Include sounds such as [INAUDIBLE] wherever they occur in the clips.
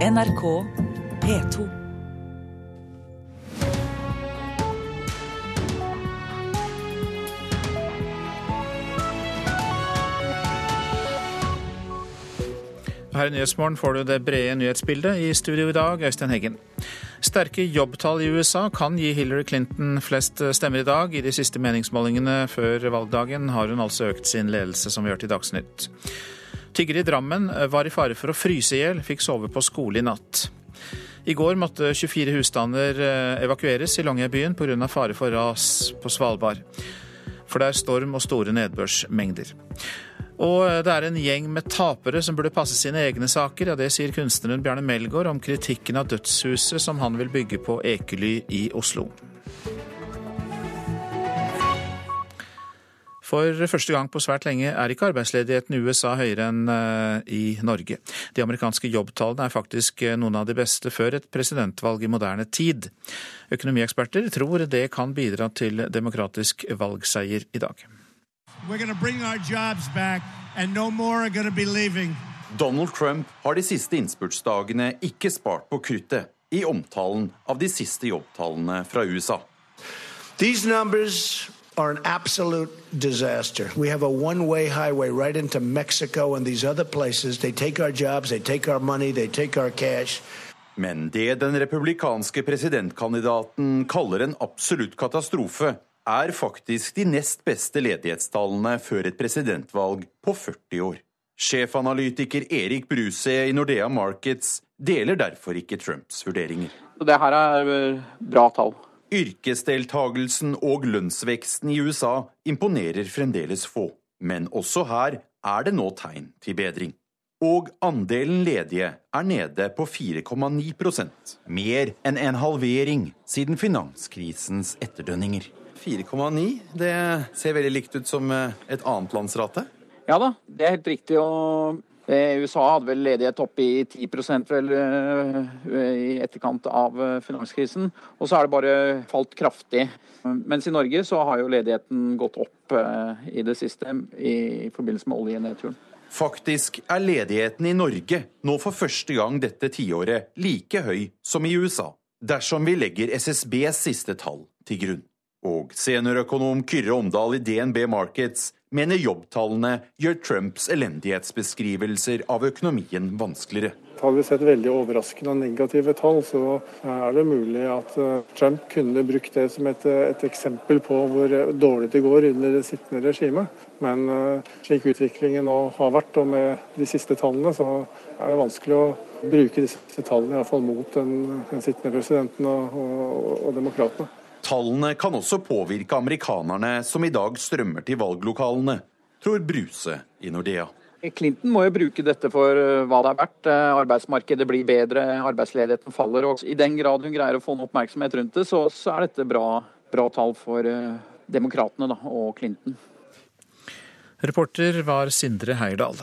NRK P2. Her i Nyhetsmorgen får du det brede nyhetsbildet. I studio i dag, Øystein Heggen. Sterke jobbtall i USA kan gi Hillary Clinton flest stemmer i dag. I de siste meningsmålingene før valgdagen har hun altså økt sin ledelse, som vi hørte i Dagsnytt. Tiggere i Drammen var i fare for å fryse i hjel, fikk sove på skole i natt. I går måtte 24 husstander evakueres i Longyearbyen pga. fare for ras på Svalbard. For det er storm og store nedbørsmengder. Og det er en gjeng med tapere som burde passe sine egne saker. Ja, det sier kunstneren Bjarne Melgaard om kritikken av dødshuset som han vil bygge på Ekely i Oslo. For første gang på svært lenge er ikke arbeidsledigheten i USA høyere enn i Norge. De amerikanske jobbtallene er faktisk noen av de beste før et presidentvalg i moderne tid. Økonomieksperter tror det kan bidra til demokratisk valgseier i dag. Donald Trump har de siste innspurtsdagene ikke spart på kruttet i omtalen av de siste jobbtallene fra USA. These numbers are an absolute disaster. We have a one-way highway right into Mexico and these other places. They take our jobs, they take our money, they take our cash. Men det den republikanske presidentkandidaten kaller en absolutt katastrofe, er faktisk de nest beste ledighetstallene før et presidentvalg på 40 år. Sjefanalytiker Erik Bruse i Nordea Markets deler derfor ikke Trumps vurderinger. Det her er bra tall. Yrkesdeltagelsen og lønnsveksten i USA imponerer fremdeles få. Men også her er det nå tegn til bedring. Og andelen ledige er nede på 4,9% mer enn en halvering siden finanskrisens etterdønninger. 4,9, det ser veldig likt ut som et annet lands rate? Ja da, det er helt riktig. og USA hadde vel ledighet oppe i 10 vel i etterkant av finanskrisen. Og så har det bare falt kraftig. Mens i Norge så har jo ledigheten gått opp i det siste i forbindelse med oljenedturen. Faktisk er ledigheten i Norge nå for første gang dette tiåret like høy som i USA, dersom vi legger SSBs siste tall til grunn. Og seniorøkonom Kyrre Omdal i DNB Markets mener jobbtallene gjør Trumps elendighetsbeskrivelser av økonomien vanskeligere. Har vi sett veldig overraskende negative tall, så er det mulig at Trump kunne brukt det som et, et eksempel på hvor dårlig det går under det sittende regimet. Men slik utviklingen nå har vært, og med de siste tallene, så er det vanskelig å bruke disse tallene i fall mot den, den sittende presidenten og, og, og demokratene. Tallene kan også påvirke amerikanerne som i dag strømmer til valglokalene, tror Bruse i Nordea. Clinton må jo bruke dette for hva det er verdt. Arbeidsmarkedet blir bedre, arbeidsledigheten faller. og I den grad hun greier å få noe oppmerksomhet rundt det, så, så er dette bra, bra tall for demokratene og Clinton. Reporter var Sindre Heierdal.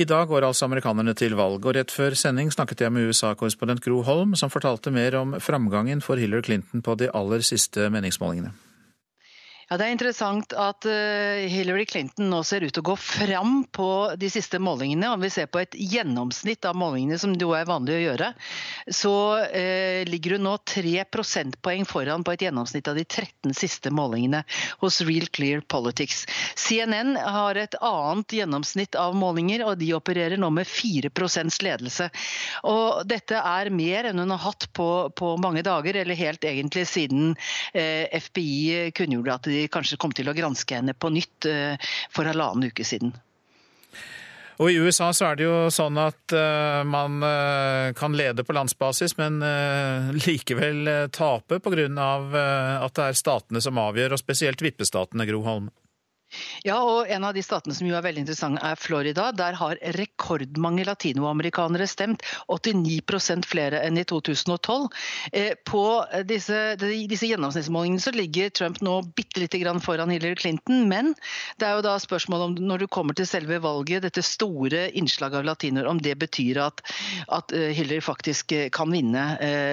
I dag går altså amerikanerne til valg, og rett før sending snakket jeg med USA-korrespondent Gro Holm, som fortalte mer om framgangen for Hillary Clinton på de aller siste meningsmålingene. Ja, Det er interessant at Hillary Clinton nå ser ut til å gå fram på de siste målingene. Om vi ser på et gjennomsnitt av målingene, som det jo er vanlig å gjøre, så eh, ligger hun nå tre prosentpoeng foran på et gjennomsnitt av de 13 siste målingene hos Real Clear Politics. CNN har et annet gjennomsnitt av målinger, og de opererer nå med 4 ledelse. Og dette er mer enn hun har hatt på, på mange dager, eller helt egentlig siden eh, FBI kunngjorde at de kanskje kom til å granske henne på nytt for halvannen uke siden. Og I USA så er det jo sånn at uh, man uh, kan lede på landsbasis, men likevel tape pga. at det er statene som avgjør, og spesielt vippestatene, Gro Holm. Ja, og En av de statene som jo er veldig interessant er Florida. Der har rekordmange latinoamerikanere stemt. 89% flere enn i 2012. På disse, disse gjennomsnittsmålingene så ligger Trump nå bitte lite grann foran Hillary Clinton. Men det er jo da spørsmålet om når du kommer til selve valget, dette store innslaget av latinoer, om det betyr at, at Hillary faktisk kan vinne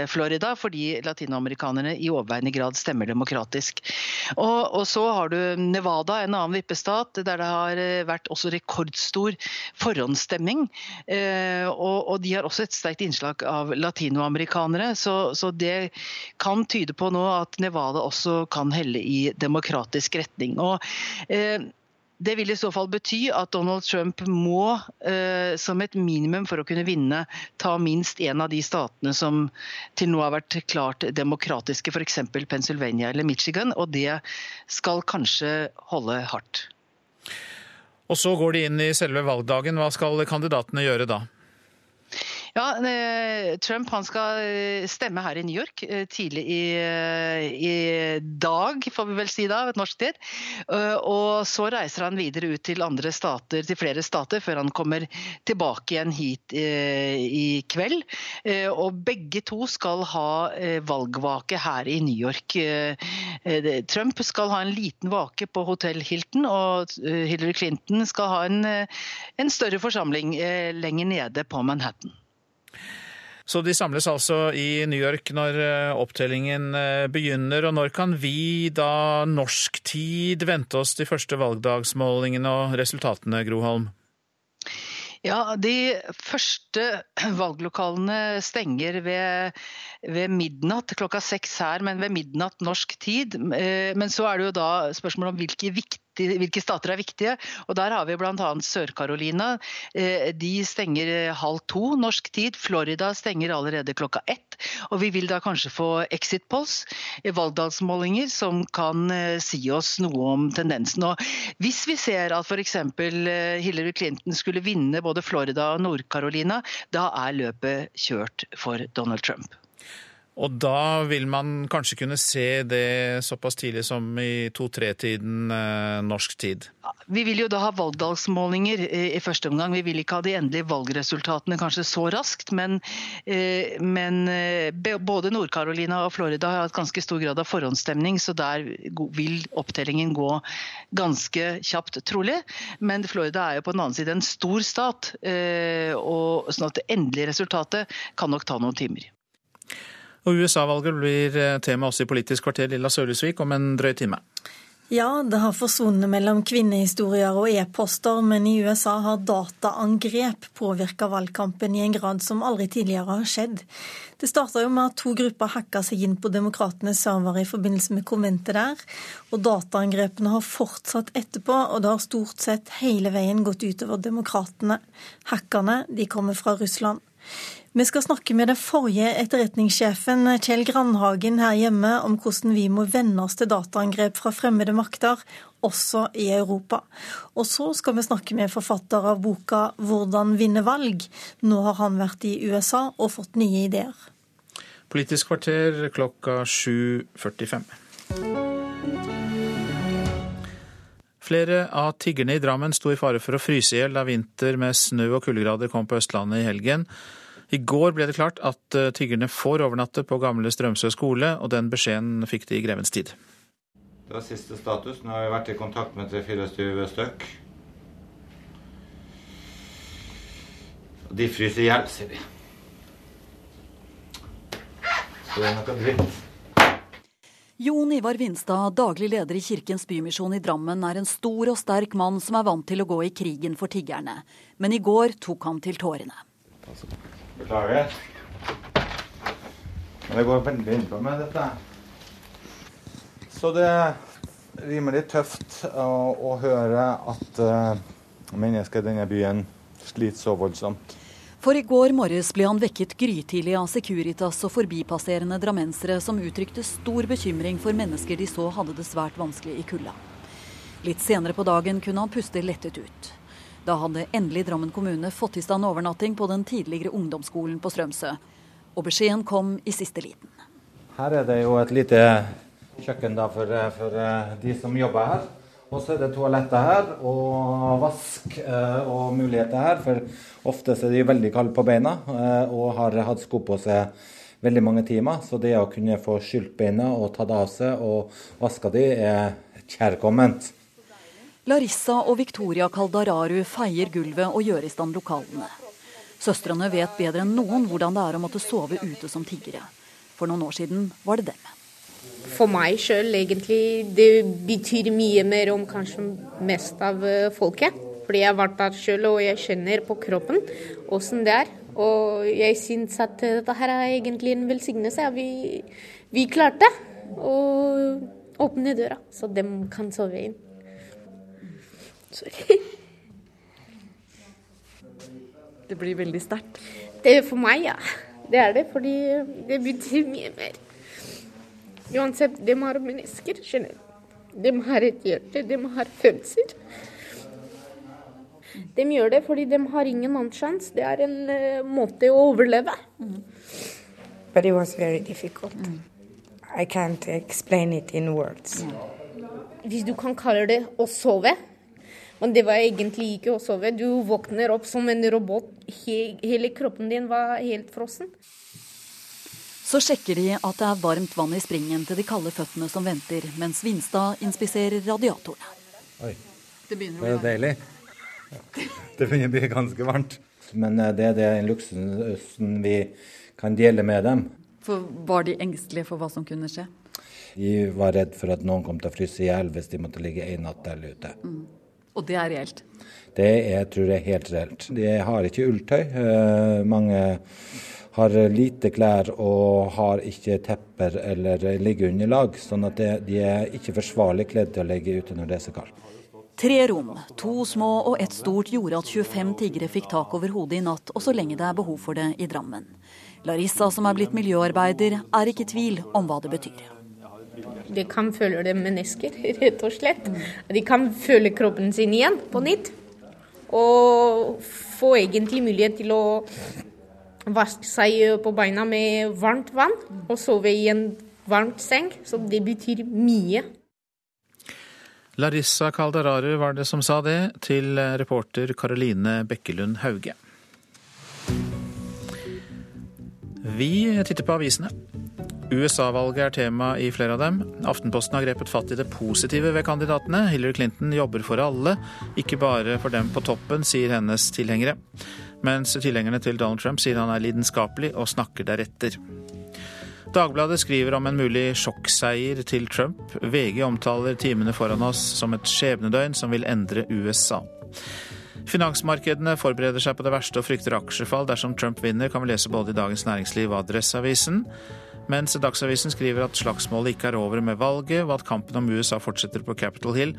Florida, fordi latinoamerikanerne i overveiende grad stemmer demokratisk. Og, og så har du Nevada, en annen annen vippestat der det har vært også rekordstor forhåndsstemming. Og, og de har også et sterkt innslag av latinoamerikanere. Så, så, det kan tyde på nå at Nevada også kan helle i demokratisk retning. Og eh, det vil i så fall bety at Donald Trump må, eh, som et minimum for å kunne vinne, ta minst én av de statene som til nå har vært klart demokratiske, f.eks. Pennsylvania eller Michigan, og det skal kanskje holde hardt. Og så går de inn i selve valgdagen. Hva skal kandidatene gjøre da? Ja, eh, Trump han skal eh, stemme her i New York eh, tidlig i, i dag, får vi vel si da, ved norsk tid. Og så reiser han videre ut til andre stater, til flere stater, før han kommer tilbake igjen hit i kveld. Og begge to skal ha valgvake her i New York. Trump skal ha en liten vake på Hotell Hilton, og Hillary Clinton skal ha en, en større forsamling lenger nede på Manhattan. Så de samles altså i New York når eh, opptellingen eh, begynner. Og når kan vi da norsk tid vente oss de første valgdagsmålingene og resultatene, Groholm? Ja, De første valglokalene stenger ved, ved, midnatt, klokka seks her, men ved midnatt norsk tid. Eh, men så er det jo da spørsmål om hvilke viktige hvilke stater er viktige. Og Der har vi bl.a. Sør-Carolina. Eh, de stenger eh, halv to norsk tid. Florida stenger allerede klokka ett. Og vi vil da kanskje få exit polls, eh, valgdagsmålinger, som kan si oss noe om tendensen. Og hvis vi ser at f.eks. Hillary Clinton skulle vinne både Florida og Nord-Carolina, da er løpet kjørt for Donald Trump. Og da vil man kanskje kunne se det såpass tidlig som i to-tre-tiden eh, norsk tid? Vi vil jo da ha valgdagsmålinger i første omgang. Vi vil ikke ha de endelige valgresultatene kanskje så raskt. Men, eh, men eh, både Nord-Carolina og Florida har hatt ganske stor grad av forhåndsstemning, så der vil opptellingen gå ganske kjapt, trolig. Men Florida er jo på den annen side en stor stat, eh, og sånn at det endelige resultatet kan nok ta noen timer. Og USA-valget blir eh, tema også i Politisk kvarter Lilla Sølhusvik om en drøy time. Ja, det har forsvunnet mellom kvinnehistorier og e-poster, men i USA har dataangrep påvirka valgkampen i en grad som aldri tidligere har skjedd. Det starta jo med at to grupper hacka seg inn på demokratenes servere i forbindelse med konventet der, og dataangrepene har fortsatt etterpå, og det har stort sett hele veien gått utover demokratene. Hackerne de kommer fra Russland. Vi skal snakke med den forrige etterretningssjefen Kjell Grandhagen her hjemme om hvordan vi må venne oss til dataangrep fra fremmede makter, også i Europa. Og så skal vi snakke med forfatter av boka 'Hvordan vinne valg'. Nå har han vært i USA og fått nye ideer. Politisk kvarter klokka 7.45. Flere av tiggerne i Drammen sto i fare for å fryse i hjel da vinter med snø og kuldegrader kom på Østlandet i helgen. I går ble det klart at eh, tiggerne får overnatte på gamle Strømsø skole, og den beskjeden fikk de i grevens tid. Det var siste status. Nå har vi vært i kontakt med 3-24 stykk. De fryser i hjel, sier de. Så det er noe dritt. Jon Ivar Vinstad, daglig leder i Kirkens Bymisjon i Drammen, er en stor og sterk mann som er vant til å gå i krigen for tiggerne. Men i går tok han til tårene. Beklager. Men det går veldig innpå med dette. Så det er rimelig tøft å, å høre at uh, mennesker i denne byen sliter så voldsomt. For i går morges ble han vekket grytidlig av Securitas og forbipasserende drammensere som uttrykte stor bekymring for mennesker de så hadde det svært vanskelig i kulda. Litt senere på dagen kunne han puste lettet ut. Da hadde endelig Drammen kommune fått i stand overnatting på den tidligere ungdomsskolen på Strømsø. Og beskjeden kom i siste liten. Her er det jo et lite kjøkken for, for, eh, de som jobber her. Og så er det toaletter her, og vask eh, og muligheter her. For ofte er de veldig kalde på beina eh, og har hatt sko på seg veldig mange timer. Så det å kunne få skylt beina og tatt av seg og vaska de, er kjærkomment. Larissa og Victoria Kaldararu feier gulvet og gjør i stand lokalene. Søstrene vet bedre enn noen hvordan det er å måtte sove ute som tiggere. For noen år siden var det dem. for meg sjøl egentlig det betyr mye mer om kanskje mest av eh, folket. Fordi jeg har vært der sjøl, og jeg kjenner på kroppen åssen det er. Og jeg syns at dette her er egentlig en velsignelse. Vi, vi klarte å åpne døra, så de kan sove inn. Sorry. Det blir veldig sterkt? Det er for meg, ja. Det er det, fordi det betyr mye mer. Uansett, de har mennesker, skjønner du. De har et hjerte, de har følelser. De gjør det fordi de har ingen annen sjanse. Det er en uh, måte å overleve. Mm. But it was very difficult. Mm. I can't explain it in words. Mm. Hvis du kan kalle det å sove, men det var egentlig ikke å sove. Du våkner opp som en robot. Hele kroppen din var helt frossen. Så sjekker de at det er varmt vann i springen til de kalde føttene som venter, mens Vinstad inspiserer radiatorene. Oi. Det begynner å bli deilig. Det begynner å bli ganske varmt. Men eh, det er den luksusen vi kan dele med dem. For Var de engstelige for hva som kunne skje? De var redd for at noen kom til å fryse i hjel hvis de måtte ligge en natt der ute. Mm. Og det er reelt? Det er, tror jeg er helt reelt. De har ikke ulltøy. Uh, mange har lite klær og har ikke tepper eller liggeunderlag. Sånn at de er ikke forsvarlig kledd til å ligge ute når det er så kaldt. Tre rom, to små og ett stort, gjorde at 25 tiggere fikk tak over hodet i natt, og så lenge det er behov for det i Drammen. Larissa, som er blitt miljøarbeider, er ikke i tvil om hva det betyr. De kan føle det mennesker, [LAUGHS] rett og slett. De kan føle kroppen sin igjen på nytt. Og få egentlig mulighet til å vaske seg på beina med varmt vann og sove i en varmt seng. Så det betyr mye. Larissa Kaldararu var det som sa det, til reporter Karoline Bekkelund Hauge. Vi titter på avisene. USA-valget er tema i flere av dem. Aftenposten har grepet fatt i det positive ved kandidatene. Hillary Clinton jobber for alle, ikke bare for dem på toppen, sier hennes tilhengere mens tilhengerne til Donald Trump sier han er lidenskapelig og snakker deretter. Dagbladet skriver om en mulig sjokkseier til Trump. VG omtaler timene foran oss som et skjebnedøgn som vil endre USA. Finansmarkedene forbereder seg på det verste og frykter aksjefall dersom Trump vinner, kan vi lese både i Dagens Næringsliv og Adresseavisen. Mens Dagsavisen skriver at slagsmålet ikke er over med valget, og at kampen om USA fortsetter på Capitol Hill,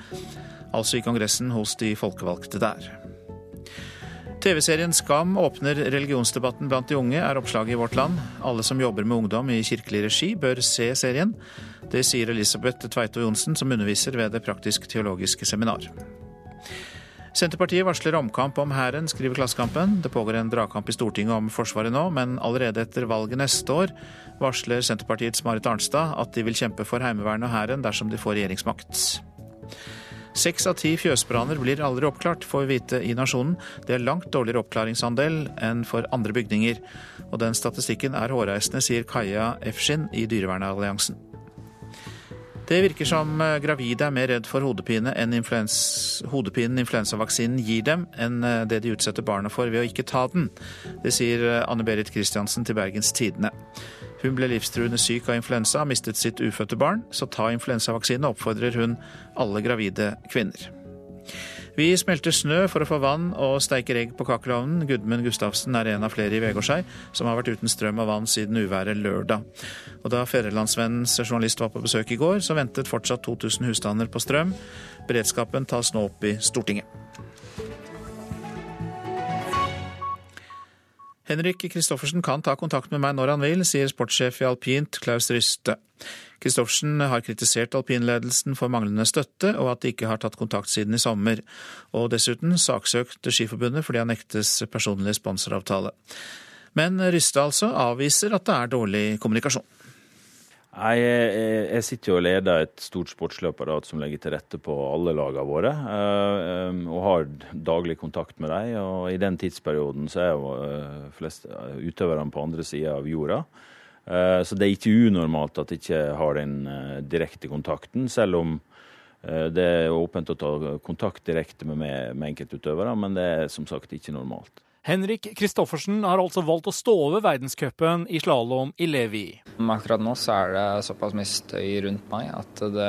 altså i Kongressen hos de folkevalgte der. TV-serien Skam åpner religionsdebatten blant de unge, er oppslaget i Vårt Land. Alle som jobber med ungdom i kirkelig regi, bør se serien. Det sier Elisabeth Tveito Johnsen, som underviser ved Det praktisk-teologiske seminar. Senterpartiet varsler omkamp om Hæren, skriver Klassekampen. Det pågår en dragkamp i Stortinget om Forsvaret nå, men allerede etter valget neste år varsler Senterpartiets Marit Arnstad at de vil kjempe for Heimevernet og Hæren dersom de får regjeringsmakt. Seks av ti fjøsbranner blir aldri oppklart, får vi vite i Nasjonen. Det er langt dårligere oppklaringsandel enn for andre bygninger. Og den statistikken er hårreisende, sier Kaja Efskin i Dyrevernalliansen. Det virker som eh, gravide er mer redd for hodepine enn influens, hodepinen influensavaksinen gir dem, enn eh, det de utsetter barna for ved å ikke ta den. Det sier eh, Anne Berit Christiansen til Bergens Tidende. Hun ble livstruende syk av influensa, og mistet sitt ufødte barn, så ta influensavaksine, oppfordrer hun alle gravide kvinner. Vi smelter snø for å få vann og steiker egg på kakkelovnen. Gudmund Gustavsen er en av flere i Vegårshei som har vært uten strøm og vann siden uværet lørdag. Og da Fedrelandsvennens journalist var på besøk i går, så ventet fortsatt 2000 husstander på strøm. Beredskapen tas nå opp i Stortinget. Henrik Kristoffersen kan ta kontakt med meg når han vil, sier sportssjef i alpint Klaus Ryste. Kristoffersen har kritisert alpinledelsen for manglende støtte, og at de ikke har tatt kontakt siden i sommer. Og dessuten saksøkt Skiforbundet fordi han nektes personlig sponsoravtale. Men Ryste altså avviser at det er dårlig kommunikasjon. Jeg, jeg, jeg, sitter jo og leder et stort sportslig som legger til rette på alle lagene våre. Eh, og har daglig kontakt med dem. Og i den tidsperioden så er jo eh, flest utøverne på andre sida av jorda. Eh, så det er ikke unormalt at jeg ikke har den direkte kontakten, selv om det er åpent å ta kontakt direkte med, med enkeltutøvere. Men det er som sagt ikke normalt. Henrik Kristoffersen har altså valgt å stå over verdenscupen i slalåm i Levi. Akkurat nå så er det såpass mye støy rundt meg at det,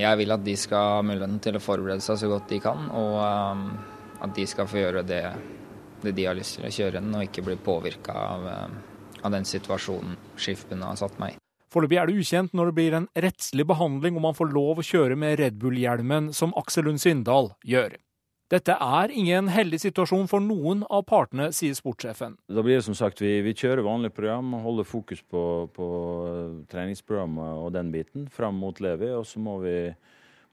jeg vil at de skal ha muligheten til å forberede seg så godt de kan, og um, at de skal få gjøre det, det de har lyst til å kjøre den, og ikke bli påvirka av, um, av, den situasjonen Skiftbundet har satt meg i. Foreløpig er det ukjent når det blir en rettslig behandling om man får lov å kjøre med Red Bull-hjelmen, som Aksel Lund Svindal gjør. Dette er ingen heldig situasjon for noen av partene, sier sportssjefen. Da blir det som sagt, Vi, vi kjører vanlig program, holder fokus på, på treningsprogrammet og den biten fram mot Levi. Og så må vi,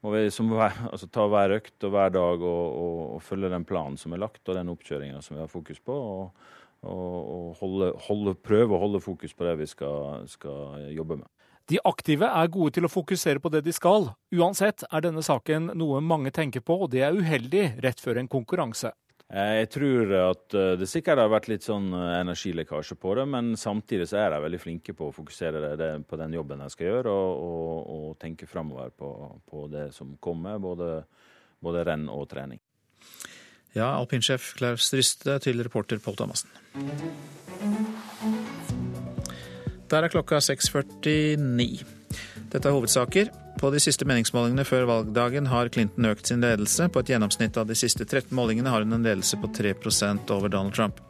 må vi som, [LAUGHS] altså, ta hver økt og hver dag og, og, og, følge den planen som er lagt og den oppkjøringa som vi har fokus på. og, og holde, holde, prøve å holde fokus på det vi skal, skal jobbe med. De aktive er gode til å fokusere på det de skal. Uansett er denne saken noe mange tenker på, og det er uheldig rett før en konkurranse. Eh, jeg tror at eh, det sikkert har vært litt sånn eh, energilekkasje på det, men samtidig så er de veldig flinke på å fokusere det, på den jobben de skal gjøre, og, og, og tenke framover på, på, det som kommer, både, både renn og trening. Ja, alpinsjef Klaus Ryste til reporter Pål Thomassen. Der er klokka 6.49. Dette er hovedsaker. På de siste meningsmålingene før valgdagen har Clinton økt sin ledelse. På et gjennomsnitt av de siste 13 målingene har hun en ledelse på 3% over Donald Trump.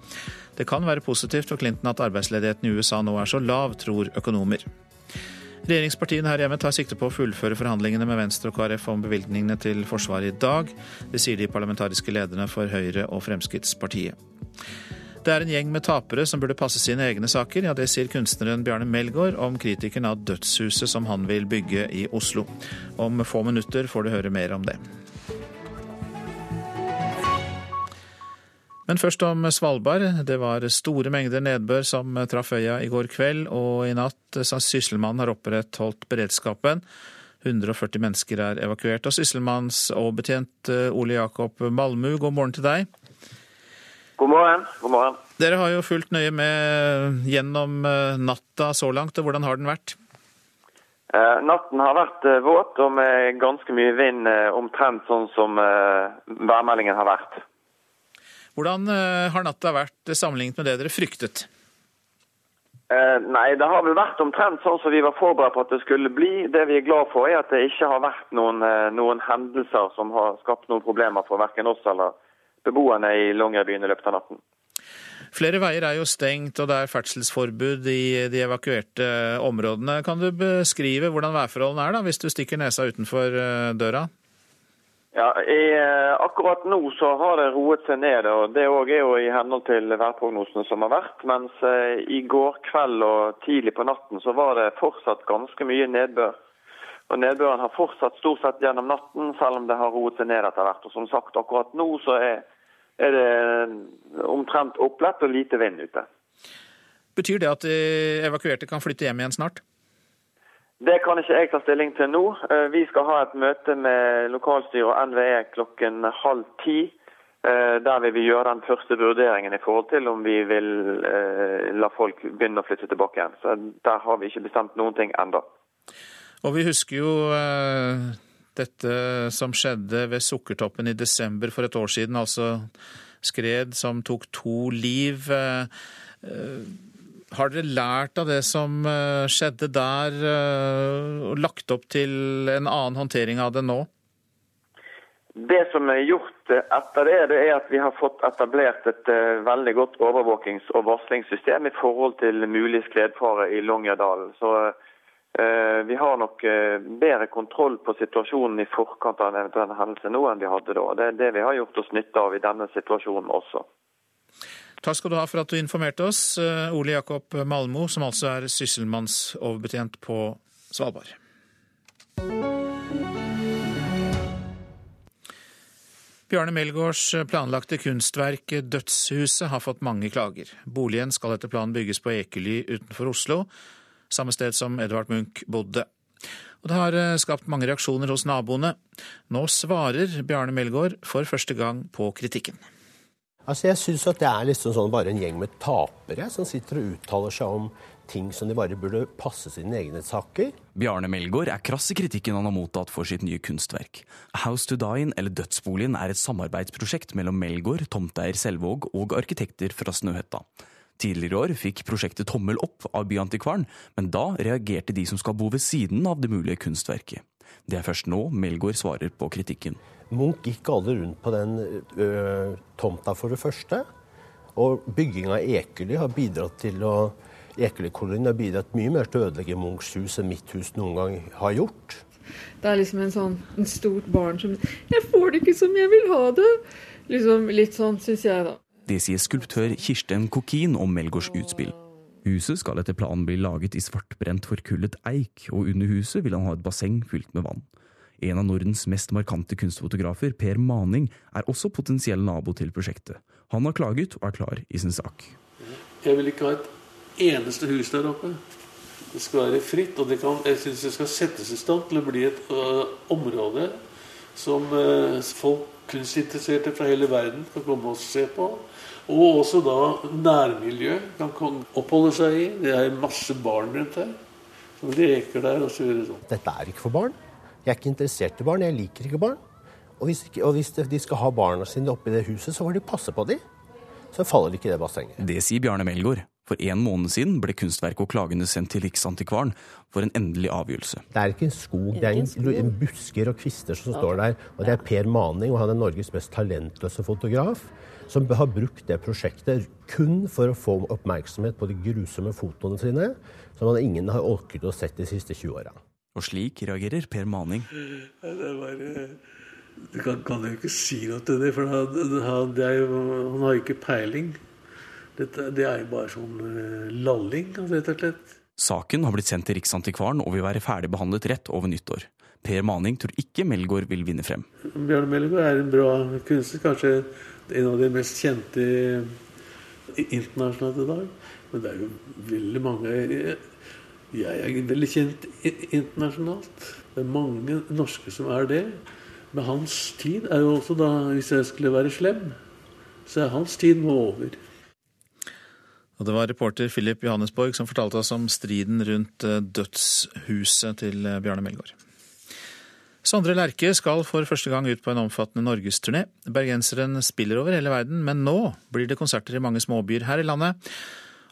Det kan være positivt for Clinton at arbeidsledigheten i USA nå er så lav, tror økonomer. Regjeringspartiene her hjemme tar sikte på å fullføre forhandlingene med Venstre og KrF om bevilgningene til Forsvaret i dag. Det sier de parlamentariske lederne for Høyre og Fremskrittspartiet. Det er en gjeng med tapere som burde passe sine egne saker. Ja, det sier kunstneren Bjarne Melgaard om kritikeren av dødshuset som han vil bygge i Oslo. Om få minutter får du høre mer om det. Men først om Svalbard. Det var store mengder nedbør som traff øya i går kveld, og i natt Sysselmannen har opprettholdt beredskapen. 140 mennesker er evakuert. Og sysselmanns- og betjent Ole Jakob Malmu, god morgen til deg. God morgen. God morgen. Dere har jo fulgt nøye med gjennom eh, natta så langt, og hvordan har den vært? Eh, natten har vært eh, våt og med ganske mye vind, eh, omtrent sånn som eh, værmeldingen har vært. Hvordan eh, har natta vært sammenlignet med det dere fryktet? nei, det har vel vært omtrent sånn som vi var forberedt på at det skulle bli. Det vi er glad for, er at det ikke har vært noen, noen hendelser som har skapt noen problemer for verken oss eller beboerne i Longyearbyen i løpet av natten. Flere veier er jo stengt, og det er ferdselsforbud i de evakuerte områdene. Kan du beskrive hvordan værforholdene er da, hvis du stikker nesa utenfor eh, døra? Ja, i, eh, Akkurat nå så har det roet seg ned, og det er jo i henhold til værprognosene som har vært. Mens eh, i går kveld og tidlig på natten så var det fortsatt ganske mye nedbør. Og Nedbøren har fortsatt stort sett gjennom natten, selv om det har roet seg ned etter hvert. Og som sagt, akkurat nå så er er det omtrent opplett og lite vind ute. Betyr det at de evakuerte kan flytte hjem igjen snart? Det kan ikke jeg ta stilling til nå. Eh, vi skal ha et møte med lokalstyret og NVE klokken halv ti. Eh, der vil vi gjøre den første vurderingen i forhold til om vi vil eh, la folk begynne å flytte tilbake igjen. Så Der har vi ikke bestemt noen ting enda. Og vi husker jo dette som skjedde ved Sukkertoppen i desember for et år siden, altså skred som tok to liv. Eh, har dere lært av det som eh, skjedde der, eh, og lagt opp til en annen håndtering av det nå? Det som er gjort etter det, det er at vi har fått etablert et veldig godt overvåkings- og varslingssystem i forhold til mulig skredfare i Longyearbyen. Så Eh, vi har nok eh, bedre kontroll på situasjonen i forkant av en eventuell hendelse nå enn vi hadde da. Det er det vi har gjort oss nytte av i denne situasjonen også. Takk skal du ha for at du informerte oss, eh, Ole Jakob Malmo, som altså er sysselmannsoverbetjent på Svalbard. Bjarne Melgaards planlagte kunstverk 'Dødshuset' har fått mange klager. Boligen skal etter planen bygges på Ekely utenfor Oslo, samme sted som Edvard Munch bodde. Og det har eh, skapt mange reaksjoner hos naboene. Nå svarer Bjarne Melgaard for første gang på kritikken. Altså Jeg syns det er liksom sånn bare en gjeng med tapere som sitter og uttaler seg om ting som de bare burde passe sine egne saker. Bjarne Melgaard er krass i kritikken han har mottatt for sitt nye kunstverk. House to Dine, eller Dødsboligen, er et samarbeidsprosjekt mellom Melgaard, tomteeier Selvåg og arkitekter fra Snøhetta. Tidligere i år fikk prosjektet tommel opp av Byantikvaren, men da reagerte de som skal bo ved siden av det mulige kunstverket. Det er først nå Melgaard svarer på kritikken. Munch gikk aldri rundt på den ø, tomta, for det første. Og bygging av Ekely har bidratt til å Ekely-kolonien har bidratt mye mer til å ødelegge Munchs hus enn mitt hus noen gang har gjort. Det er liksom en sånn en stort barn som 'Jeg får det ikke som jeg vil ha det'. Liksom Litt sånn, syns jeg, da. Det sier skulptør Kirsten Kokin om Melgaards utspill. Huset skal etter planen bli laget i svartbrent, forkullet eik, og under huset vil han ha et basseng fylt med vann. En av Nordens mest markante kunstfotografer, Per Maning, er også potensiell nabo til prosjektet. Han har klaget og er klar i sin sak. Jeg vil ikke ha et eneste hus der oppe. Det skal være fritt, og det kan, jeg synes det skal settes i stand til å bli et ø, område som ø, folk, kunstinteresserte fra hele verden, kan komme og se på. Og også da nærmiljø kan oppholde seg i. Det er masse barn rundt her som leker der og det sånn. Dette er ikke for barn. Jeg er ikke interessert i barn. Jeg liker ikke barn. Og hvis, ikke, og hvis de skal ha barna sine oppi det huset, så får de passe på dem. Så faller de ikke i det bassenget. Det sier Bjarne Melgaard. For en måned siden ble kunstverket og klagene sendt til Riksantikvaren for en endelig avgjørelse. Det er ikke en skog, det er en, en busker og kvister som står der. Og det er Per Maning, og han er Norges mest talentløse fotograf, som har brukt det prosjektet kun for å få oppmerksomhet på de grusomme fotoene sine, som ingen har orket å sett de siste 20 åra. Og slik reagerer Per Maning. Det er bare, du kan, kan jo ikke si noe til det, for han, han, det er jo, han har jo ikke peiling. Dette, det er jo bare sånn eh, lalling, rett og slett. Saken har blitt sendt til Riksantikvaren og vil være ferdigbehandlet rett over nyttår. Per Maning tror ikke Melgaard vil vinne frem. Bjørn Melgaard er en bra kunstner, kanskje en av de mest kjente internasjonalt i dag. Men det er jo veldig mange Jeg er veldig kjent internasjonalt. Det er mange norske som er det. Men hans tid er jo også da, hvis jeg skulle være slem, så er hans tid nå over. Og det var reporter Philip Johannesborg som fortalte oss om striden rundt eh, dødshuset til eh, Bjarne Melgaard. Sondre Lerche skal for første gang ut på en omfattende norgesturné. Bergenseren spiller over hele verden, men nå blir det konserter i mange småbyer her i landet.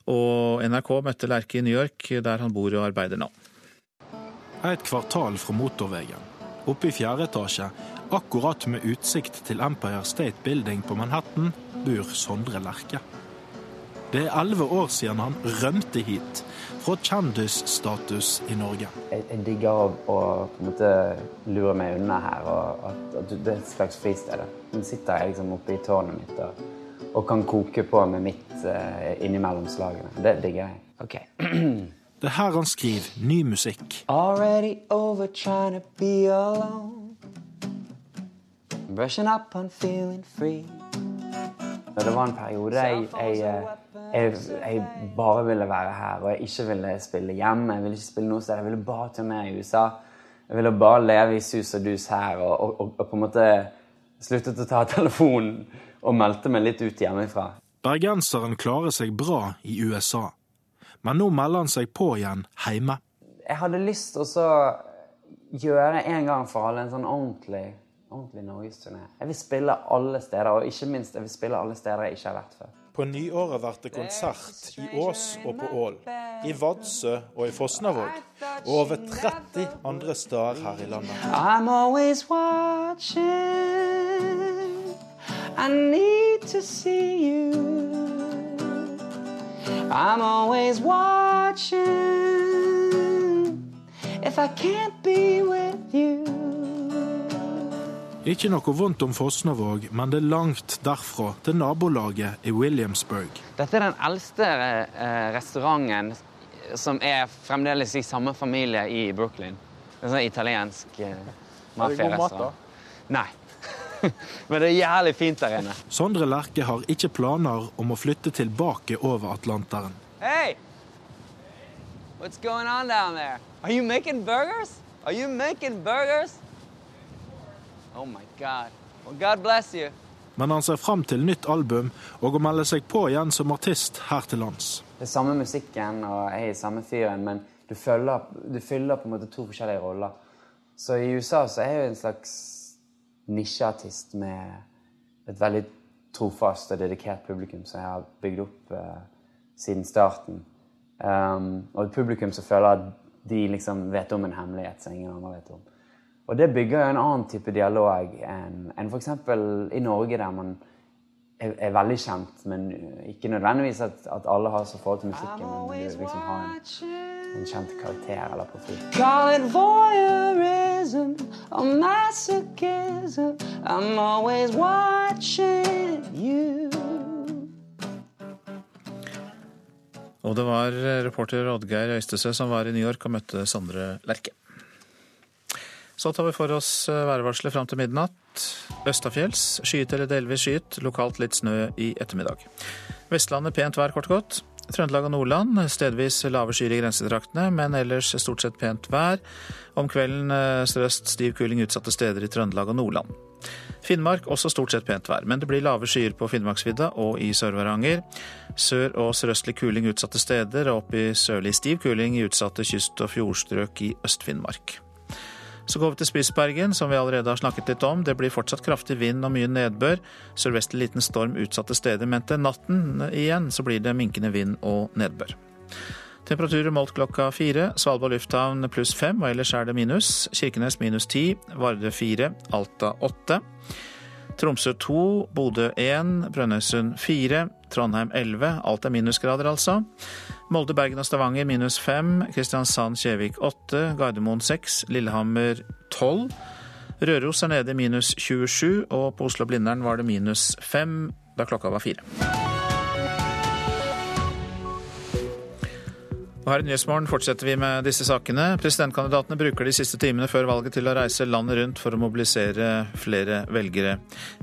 Og NRK møtte Lerche i New York, der han bor og arbeider nå. Et kvartal fra motorveien. Oppe i fjerde etasje, akkurat med utsikt til Empire State Building på Manhattan, bor Sondre Lerche. Det er elleve år siden han rømte hit, fra kjendisstatus i Norge. Jeg, jeg digger å, å på en måte lure meg unna her, og at, at det er et slags fristed. Nå sitter jeg liksom oppe i tårnet mitt og, og kan koke på med mitt uh, innimellom slagene. Det digger jeg. Ok. [CLEARS THROAT] Det er her han skriver ny musikk. Already over trying to be alone. Brushing up on feeling free. Det var en periode jeg, jeg, eh, jeg, jeg bare ville være her, og jeg ikke ville spille hjemme. Jeg ville ikke spille noe sted. Jeg ville bare turnere i USA. Jeg ville bare leve i sus og dus her, og, og, og, og på en måte sluttet å ta [LAUGHS] telefonen og meldte meg litt ut hjemmefra. Bergenseren klarer seg bra i USA, men nå melder han seg på igjen hjemme. Jeg hadde lyst til å gjøre en gang for alle en sånn ordentlig, ordentlig norgesturné. Jeg vil spille alle steder, og ikke minst jeg vil spille alle steder jeg ikke har vært før. På nyåret blir det konsert i Ås og på Ål, i Vadsø og i Fosnavåg, og over 30 andre steder her i landet. I'm always watching. I need to see you. I'm always watching. If I can't be with you. Ikke noe vondt om Fosnavåg, men det er langt derfra til nabolaget i Williamsburg. Dette er den eldste eh, restauranten som er fremdeles i samme familie i Brooklyn. En sånn italiensk eh, mafiarestaurant. Nei. [LAUGHS] Men det er jævlig fint der inne. Sondre Lerche har ikke planer om å flytte tilbake over Atlanteren. Hey! What's going on down there? Are you making burgers? Are you making burgers? Oh my God. Well, God bless you. men han ser fram til nytt album og å melde seg på igjen som artist her til lands. Det er samme musikken og jeg er i samme fyren, men du, følger, du fyller på en måte to forskjellige roller. Så i USA så er jeg jo en slags nisjeartist med et veldig trofast og dedikert publikum som jeg har bygd opp uh, siden starten. Um, og et publikum som føler at de liksom vet om en hemmelighet som ingen andre vet om. Og det bygger jo en annen type dialog enn en f.eks. i Norge, der man er, er, veldig kjent, men ikke nødvendigvis at, at, alle har så forhold til musikken. Men du liksom har en, en kjent karakter eller profil. Og det var reporter Oddgeir Øystese som var i New York og møtte Sondre Lerche. Så tar vi for oss eh, værvarselet fram til midnatt. Østafjells skyet eller delvis skyet, lokalt litt snø i ettermiddag. Vestlandet pent vær, kort og godt. Trøndelag og Nordland stedvis lave skyer i grensetraktene, men ellers stort sett pent vær. Om kvelden eh, sørøst stiv kuling utsatte steder i Trøndelag og Nordland. Finnmark også stort sett pent vær, men det blir lave skyer på Finnmarksvidda og i Sør-Varanger. Sør- og sørøstlig kuling utsatte steder, og opp i sørlig stiv kuling i utsatte kyst- og fjordstrøk i Øst-Finnmark. Så går vi til Spitsbergen, som vi allerede har snakket litt om. Det blir fortsatt kraftig vind og mye nedbør. Sørvestlig liten storm utsatte steder, men til natten igjen så blir det minkende vind og nedbør. Temperaturer målt klokka fire. Svalbard lufthavn pluss fem, og ellers er det minus. Kirkenes minus ti. Vardø fire. Alta åtte. Tromsø 2, Bodø 1, Brønnøysund 4, Trondheim 11. Alt er minusgrader, altså. Molde, Bergen og Stavanger minus 5, Kristiansand, Kjevik 8, Gardermoen 6, Lillehammer 12. Røros er nede minus 27, og på Oslo-Blindern var det minus 5 da klokka var fire. Og her i Nyhetsmorgen fortsetter vi med disse sakene. Presidentkandidatene bruker de siste timene før valget til å reise landet rundt for å mobilisere flere velgere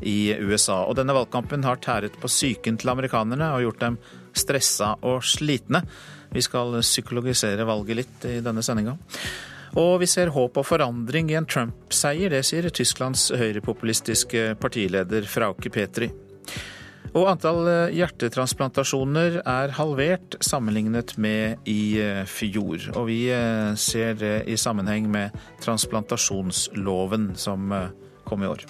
i USA. Og denne valgkampen har tæret på psyken til amerikanerne og gjort dem stressa og slitne. Vi skal psykologisere valget litt i denne sendinga. Og vi ser håp og forandring i en Trump-seier, det sier Tysklands høyrepopulistiske partileder Frauke Petri. Og antall eh, hjertetransplantasjoner er halvert sammenlignet med i eh, fjor. Og vi eh, ser det i sammenheng med transplantasjonsloven som kom i år.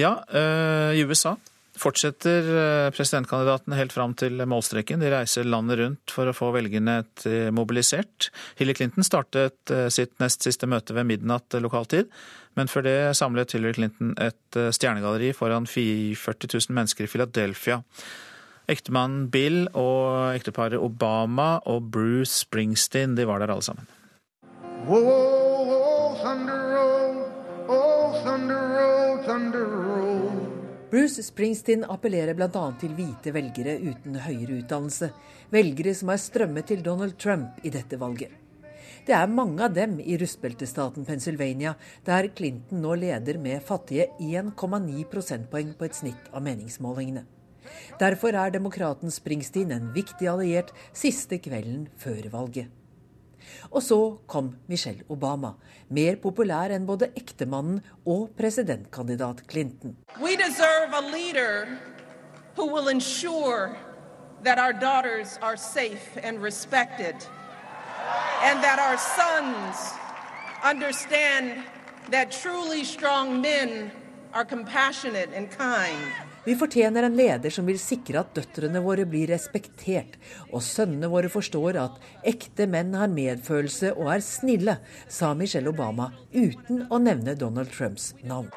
Ja, i USA fortsetter eh, presidentkandidatene helt fram til målstreken. De reiser landet rundt for å få velgerne eh, mobilisert. Hillary Clinton startet eh, sitt nest siste møte ved midnatt lokaltid. Men før det samlet Hillary Clinton et stjernegalleri foran 40 000 mennesker i Philadelphia. Ektemannen Bill og ekteparet Obama og Bruce Springsteen de var der alle sammen. Whoa, whoa, thunder roll, oh, thunder roll, thunder roll. Bruce Springsteen appellerer bl.a. til hvite velgere uten høyere utdannelse. Velgere som har strømmet til Donald Trump i dette valget. Det er mange av dem i rustbeltestaten Pennsylvania, der Clinton nå leder med fattige 1,9 prosentpoeng på et snitt av meningsmålingene. Derfor er demokraten Springsteen en viktig alliert siste kvelden før valget. Og så kom Michelle Obama, mer populær enn både ektemannen og presidentkandidat Clinton. That our daughters are safe and respected, and that our sons understand that truly strong men are compassionate and kind. Vi fortjener en leder som vil sikre at døtrene våre blir respektert, og sønnene våre forstår at ekte menn har medfølelse og er snille, sa Michelle Obama uten å nevne Donald Trumps navn.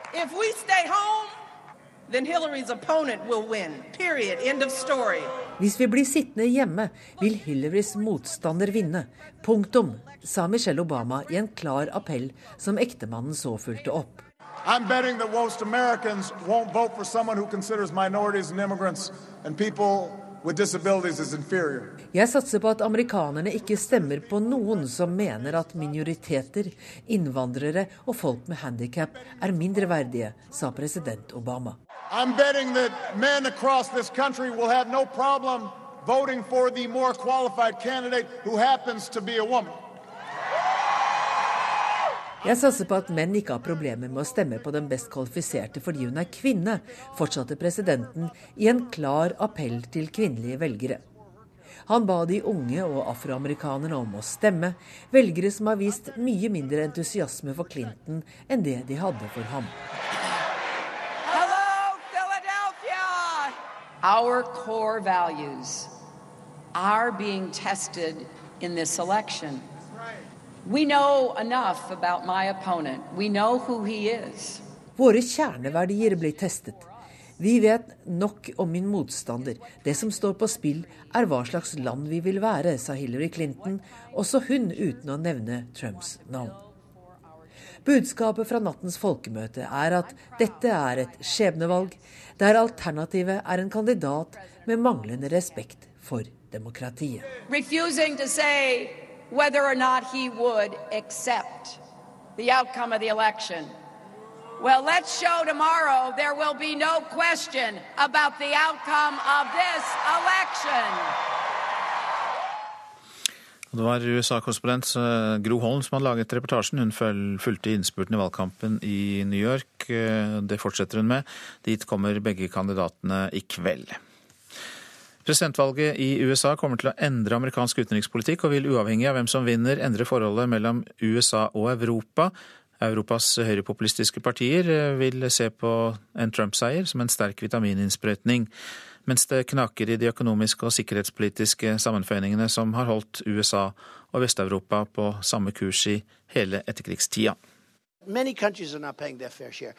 Hvis vi blir sittende hjemme, vil Hillarys motstander vinne. Punktum, sa Michelle Obama i en klar appell som ektemannen så fulgte opp. I'm betting that most Americans won't vote for someone who considers minorities and immigrants and people with disabilities as inferior. Jeg satser på at amerikanerne ikke stemmer på noen som mener at minoriteter, innvandrere og folk med handikap er mindreverdige, sa president Obama. I'm betting that men across this country will have no problem voting for the more qualified candidate who happens to be a woman. Jeg satser på at menn ikke har problemer med å stemme på den best kvalifiserte fordi hun er kvinne, fortsatte presidenten i en klar appell til kvinnelige velgere. Han ba de unge og afroamerikanerne om å stemme, velgere som har vist mye mindre entusiasme for Clinton enn det de hadde for ham. Our core values are being tested in this election. We know enough about my opponent. We know who he is. Våre kjerneverdier blir testet. Vi vet nok om min motstander. Det som står på spill, er hva slags land vi vil være, sa Hillary Clinton, også hun uten å nevne Trumps navn. Budskapet fra nattens folkemøte er at dette er et skjebnevalg, der alternativet er en kandidat med manglende respekt for demokratiet. Whether or not he would accept the outcome of the election. Well, let's show tomorrow there will be no question about the outcome of this election. Det var USA-korrespondent eh, Gro Holm som hadde laget reportasjen. Hun fulgte innspurten i valgkampen i New York. Eh, det fortsetter hun med. Dit kommer begge kandidatene i kveld. Presidentvalget i USA kommer til å endre amerikansk utenrikspolitikk, og vil uavhengig av hvem som vinner, endre forholdet mellom USA og Europa. Europas høyrepopulistiske partier eh, vil se på en Trump-seier som en sterk vitamininnsprøytning, mens det knaker i de økonomiske og sikkerhetspolitiske sammenføyningene som har holdt USA og Vest-Europa på samme kurs i hele etterkrigstida. Many countries are not paying their fair.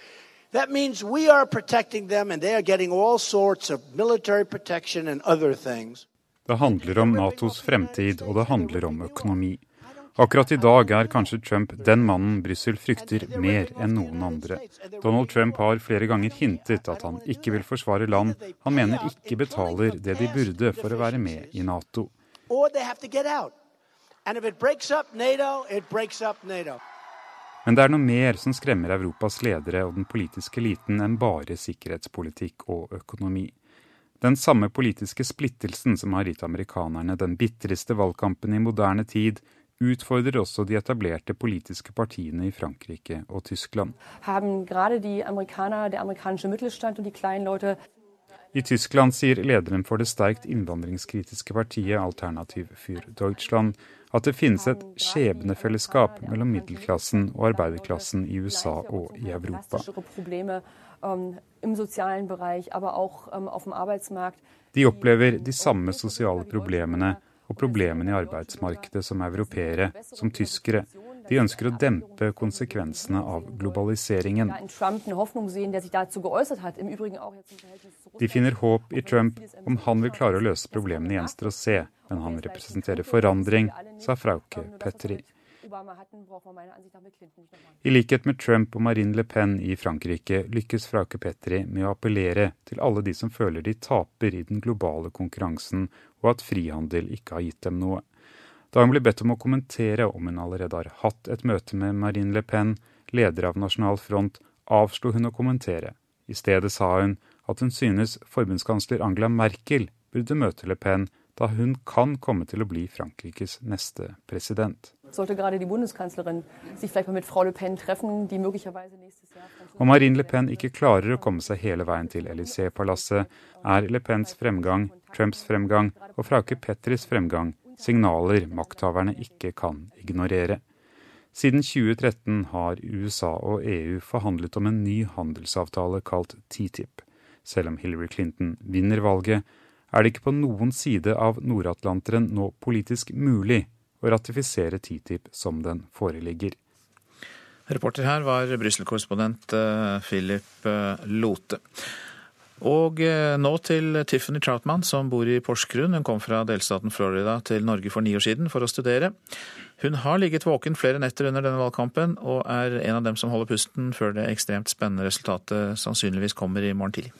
That means we are protecting them and they are getting all sorts of military protection and other things. Det handler om Natos fremtid, og det handler om økonomi. Akkurat i dag er kanskje Trump den mannen Brussel frykter mer enn noen andre. Donald Trump har flere ganger hintet at han ikke vil forsvare land han mener ikke betaler det de burde for å være med i Nato. Men det er noe mer som skremmer Europas ledere og den politiske eliten enn bare sikkerhetspolitikk og økonomi. Den samme politiske splittelsen som har gitt amerikanerne den bitreste valgkampen i moderne tid, utfordrer også de etablerte politiske partiene i Frankrike og Tyskland. I Tyskland sier lederen for det sterkt innvandringskritiske partiet Alternativ für Deutschland at det finnes et skjebnefellesskap mellom middelklassen og arbeiderklassen i USA og i Europa. De opplever de samme sosiale problemene og problemene i arbeidsmarkedet som europeere, som tyskere. De ønsker å dempe konsekvensene av globaliseringen. De finner håp i Trump om han vil klare å løse problemene gjenstår å se, men han representerer forandring, sa Frauke Petri. I likhet med Trump og Marine Le Pen i Frankrike lykkes Frauke Petri med å appellere til alle de som føler de taper i den globale konkurransen, og at frihandel ikke har gitt dem noe. Da hun ble bedt om å kommentere om hun allerede har hatt et møte med Marine Le Pen, leder av Nasjonal Front, avslo hun å kommentere. I stedet sa hun at hun synes forbundskansler Angela Merkel burde møte Le Pen, da hun kan komme til å bli Frankrikes neste president. Om Marine Le Pen ikke klarer å komme seg hele veien til Élysée-palasset, er Le Pens fremgang, Trumps fremgang og Frauke Petris fremgang signaler makthaverne ikke kan ignorere. Siden 2013 har USA og EU forhandlet om en ny handelsavtale kalt TTIP. Selv om Hillary Clinton vinner valget, er det ikke på noen side av Nord-Atlanteren nå politisk mulig å ratifisere TTIP som den foreligger. Reporter her var Brussel-korrespondent eh, Philip eh, Lote. Og eh, nå til Tiffany Troutman, som bor i Porsgrunn. Hun kom fra delstaten Florida til Norge for ni år siden for å studere. Hun har ligget våken flere netter under denne valgkampen, og er en av dem som holder pusten før det ekstremt spennende resultatet sannsynligvis kommer i morgen tidlig.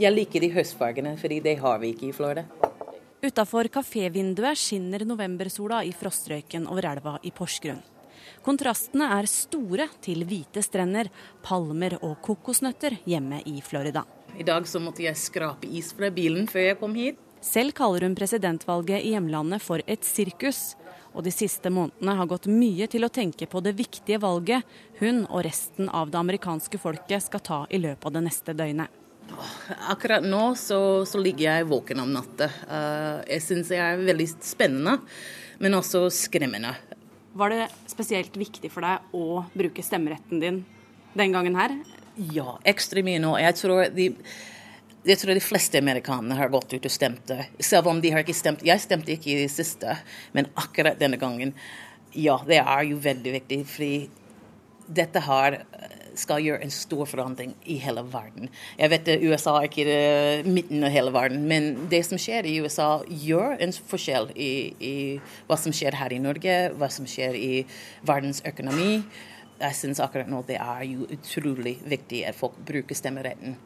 Jeg liker de høstfargene, fordi det har vi ikke i Florida. Utafor kafévinduet skinner novembersola i frostrøyken over elva i Porsgrunn. Kontrastene er store til hvite strender, palmer og kokosnøtter hjemme i Florida. I dag så måtte jeg skrape is fra bilen før jeg kom hit. Selv kaller hun presidentvalget i hjemlandet for et sirkus. Og de siste månedene har gått mye til å tenke på det viktige valget hun og resten av det amerikanske folket skal ta i løpet av det neste døgnet. Akkurat nå så, så ligger jeg våken om natta. Uh, jeg syns det er veldig spennende, men også skremmende. Var det spesielt viktig for deg å bruke stemmeretten din den gangen her? Ja, ekstra mye nå. Jeg tror de jeg tror de fleste amerikanere har gått ut og stemt. Selv om de har ikke stemt. Jeg stemte ikke i det siste, men akkurat denne gangen. Ja, det er jo veldig viktig, fordi dette her skal gjøre en stor forandring i hele verden. Jeg vet at USA er ikke er midten av hele verden, men det som skjer i USA, gjør en forskjell i, i hva som skjer her i Norge, hva som skjer i verdens økonomi. Jeg syns akkurat nå det er jo utrolig viktig at folk bruker stemmeretten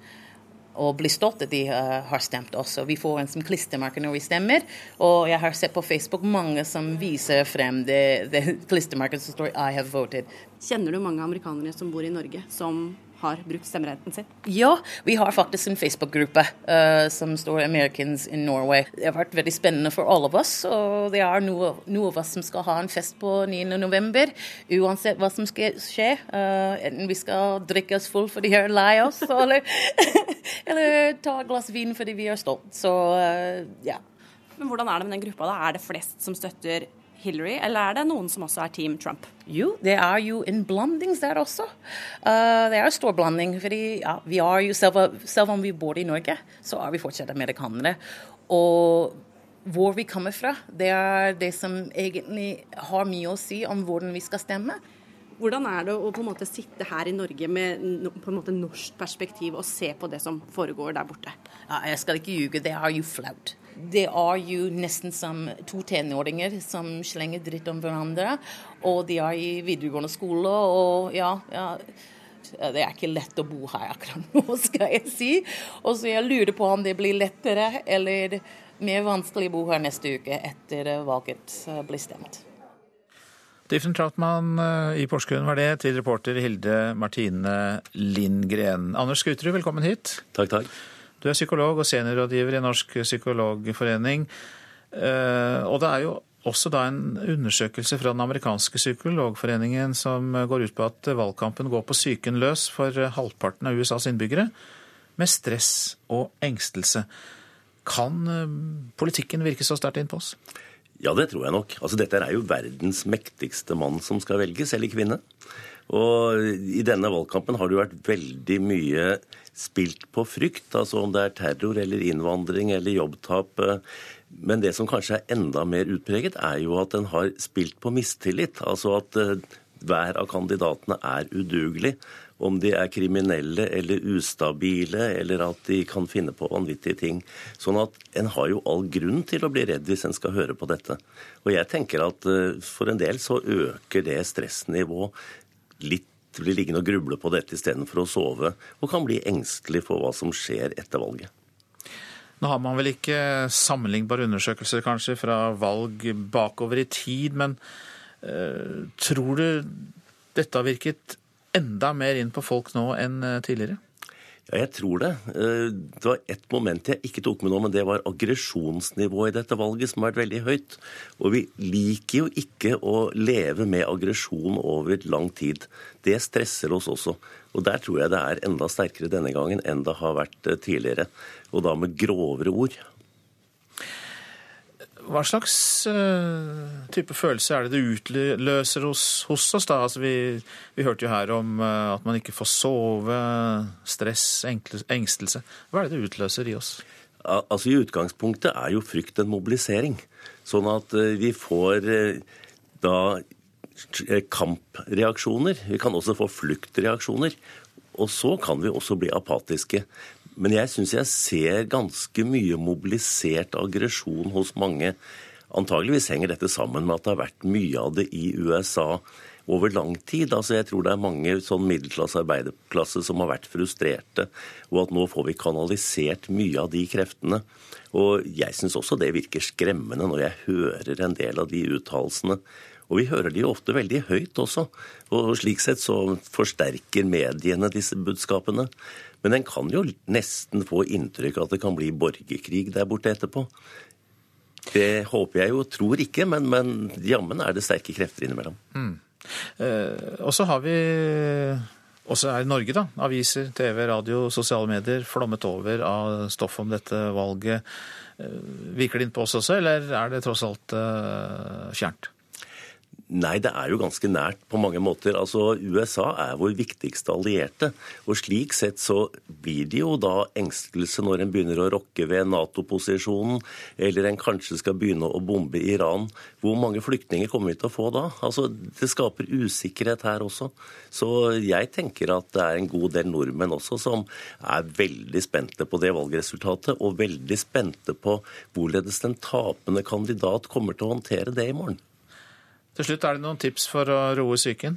og bli stolt at de uh, har stemt også. Vi får en som klistremerke når vi stemmer, og jeg har sett på Facebook mange som viser frem det, det klistremerket som står 'I have voted'. Kjenner du mange amerikanere som bor i Norge, som har brukt stemmeretten sin? Ja, vi har faktisk en Facebook-gruppe uh, som står 'Americans in Norway'. Det har vært veldig spennende for alle av oss. Og det er noen noe av oss som skal ha en fest på 9.11. Uansett hva som skal skje. Uh, enten vi skal drikke oss full fordi vi er lei oss, [LAUGHS] eller, [LAUGHS] eller ta et glass vin fordi vi er stolt. Så uh, ja. Men hvordan er det med den gruppa? da? Er det flest som støtter Hillary, eller er det noen som også er Team Trump? Jo, det er jo en blanding der også. Uh, det er en stor blanding. fordi ja, vi er jo, selv, selv, om vi bor i Norge, så er vi fortsatt amerikanere. Og hvor vi kommer fra, det er det som egentlig har mye å si om hvordan vi skal stemme. Hvordan er det å på en måte sitte her i Norge med på en måte norsk perspektiv og se på det som foregår der borte? Ja, jeg skal ikke ljuge, det er jo flaut. Det er jo nesten som to tenåringer som slenger dritt om hverandre. Og de er i videregående skole, og ja, ja det er ikke lett å bo her akkurat nå, [LAUGHS] skal jeg si. Og så jeg lurer på om det blir lettere eller mer vanskelig å bo her neste uke etter valget blir stemt. Diffen Trautmann eh, i Porsgrunn var det, til reporter Hilde Martine Lindgren. Anders Skuterud, velkommen hit. Takk, takk. Du er psykolog og seniorrådgiver i Norsk psykologforening. Eh, og det er jo også da en undersøkelse fra den amerikanske psykologforeningen som går ut på at valgkampen går på psyken løs for halvparten av USAs innbyggere, med stress og engstelse. Kan eh, politikken virke så sterkt inn på oss? Ja, det tror jeg nok. Altså, dette er jo verdens mektigste mann som skal velges, eller kvinne. Og i denne valgkampen har det jo vært veldig mye spilt på frykt, altså om det er terror eller innvandring eller jobbtap. Men det som kanskje er enda mer utpreget, er jo at den har spilt på mistillit. Altså at eh, hver av kandidatene er udugelig. Om de er kriminelle eller ustabile, eller at de kan finne på vanvittige ting. Sånn at en har jo all grunn til å bli redd hvis en skal høre på dette. Og jeg tenker at eh, for en del så øker det stressnivået litt blir liggende og gruble på dette istedenfor å sove, og kan bli engstelig for hva som skjer etter valget. Nå har man vel ikke sammenlignbare undersøkelser kanskje fra valg bakover i tid, men uh, tror du dette har virket enda mer inn på folk nå enn eh, tidligere? Ja, jeg tror det. Eh, det var ett moment jeg ikke tok med nå, men det var aggresjonsnivået i dette valget, som har vært veldig høyt. Og vi liker jo ikke å leve med aggresjon over lang tid. Det stresser oss også. Og der tror jeg det er enda sterkere denne gangen enn det har vært eh, tidligere. Og da med grovere ord. Hva slags uh, type følelse er det det utløser hos, hos oss? da? Altså, vi, vi, hørte jo her om uh, at man ikke får sove, stress, enkle, engstelse. Hva er det det utløser i oss? Altså I utgangspunktet er jo frykt en mobilisering. Sånn at uh, vi får da kampreaksjoner. Vi kan også få fluktreaksjoner. Og så kan vi også bli apatiske. Men jeg syns jeg ser ganske mye mobilisert aggresjon hos mange. Antageligvis henger dette sammen med at det har vært mye av det i USA over lang tid. Altså Jeg tror det er mange sånn middelklasse arbeiderklasse som har vært frustrerte, og at nå får vi kanalisert mye av de kreftene. Og jeg syns også det virker skremmende når jeg hører en del av de uttalelsene. Og vi hører de jo ofte veldig høyt også. Og slik sett så forsterker mediene disse budskapene. Men en kan jo nesten få inntrykk av at det kan bli borgerkrig der borte etterpå. Det håper jeg jo, tror ikke, men, men jammen er det sterke krefter innimellom. Mm. Eh, og så har vi også er Norge, da. Aviser, TV, radio, sosiale medier flommet over av stoff om dette valget. Eh, virker det inn på oss også, eller er det tross alt uh, fjernt? Nei, det er jo ganske nært på mange måter. Altså, USA er vår viktigste allierte. Og slik sett så blir det jo da engstelse når en begynner å rokke ved Nato-posisjonen, eller en kanskje skal begynne å bombe Iran. Hvor mange flyktninger kommer vi til å få da? Altså, Det skaper usikkerhet her også. Så jeg tenker at det er en god del nordmenn også som er veldig spente på det valgresultatet, og veldig spente på hvorledes den tapende kandidat kommer til å håndtere det i morgen. Til slutt, er det noen tips for å roe psyken?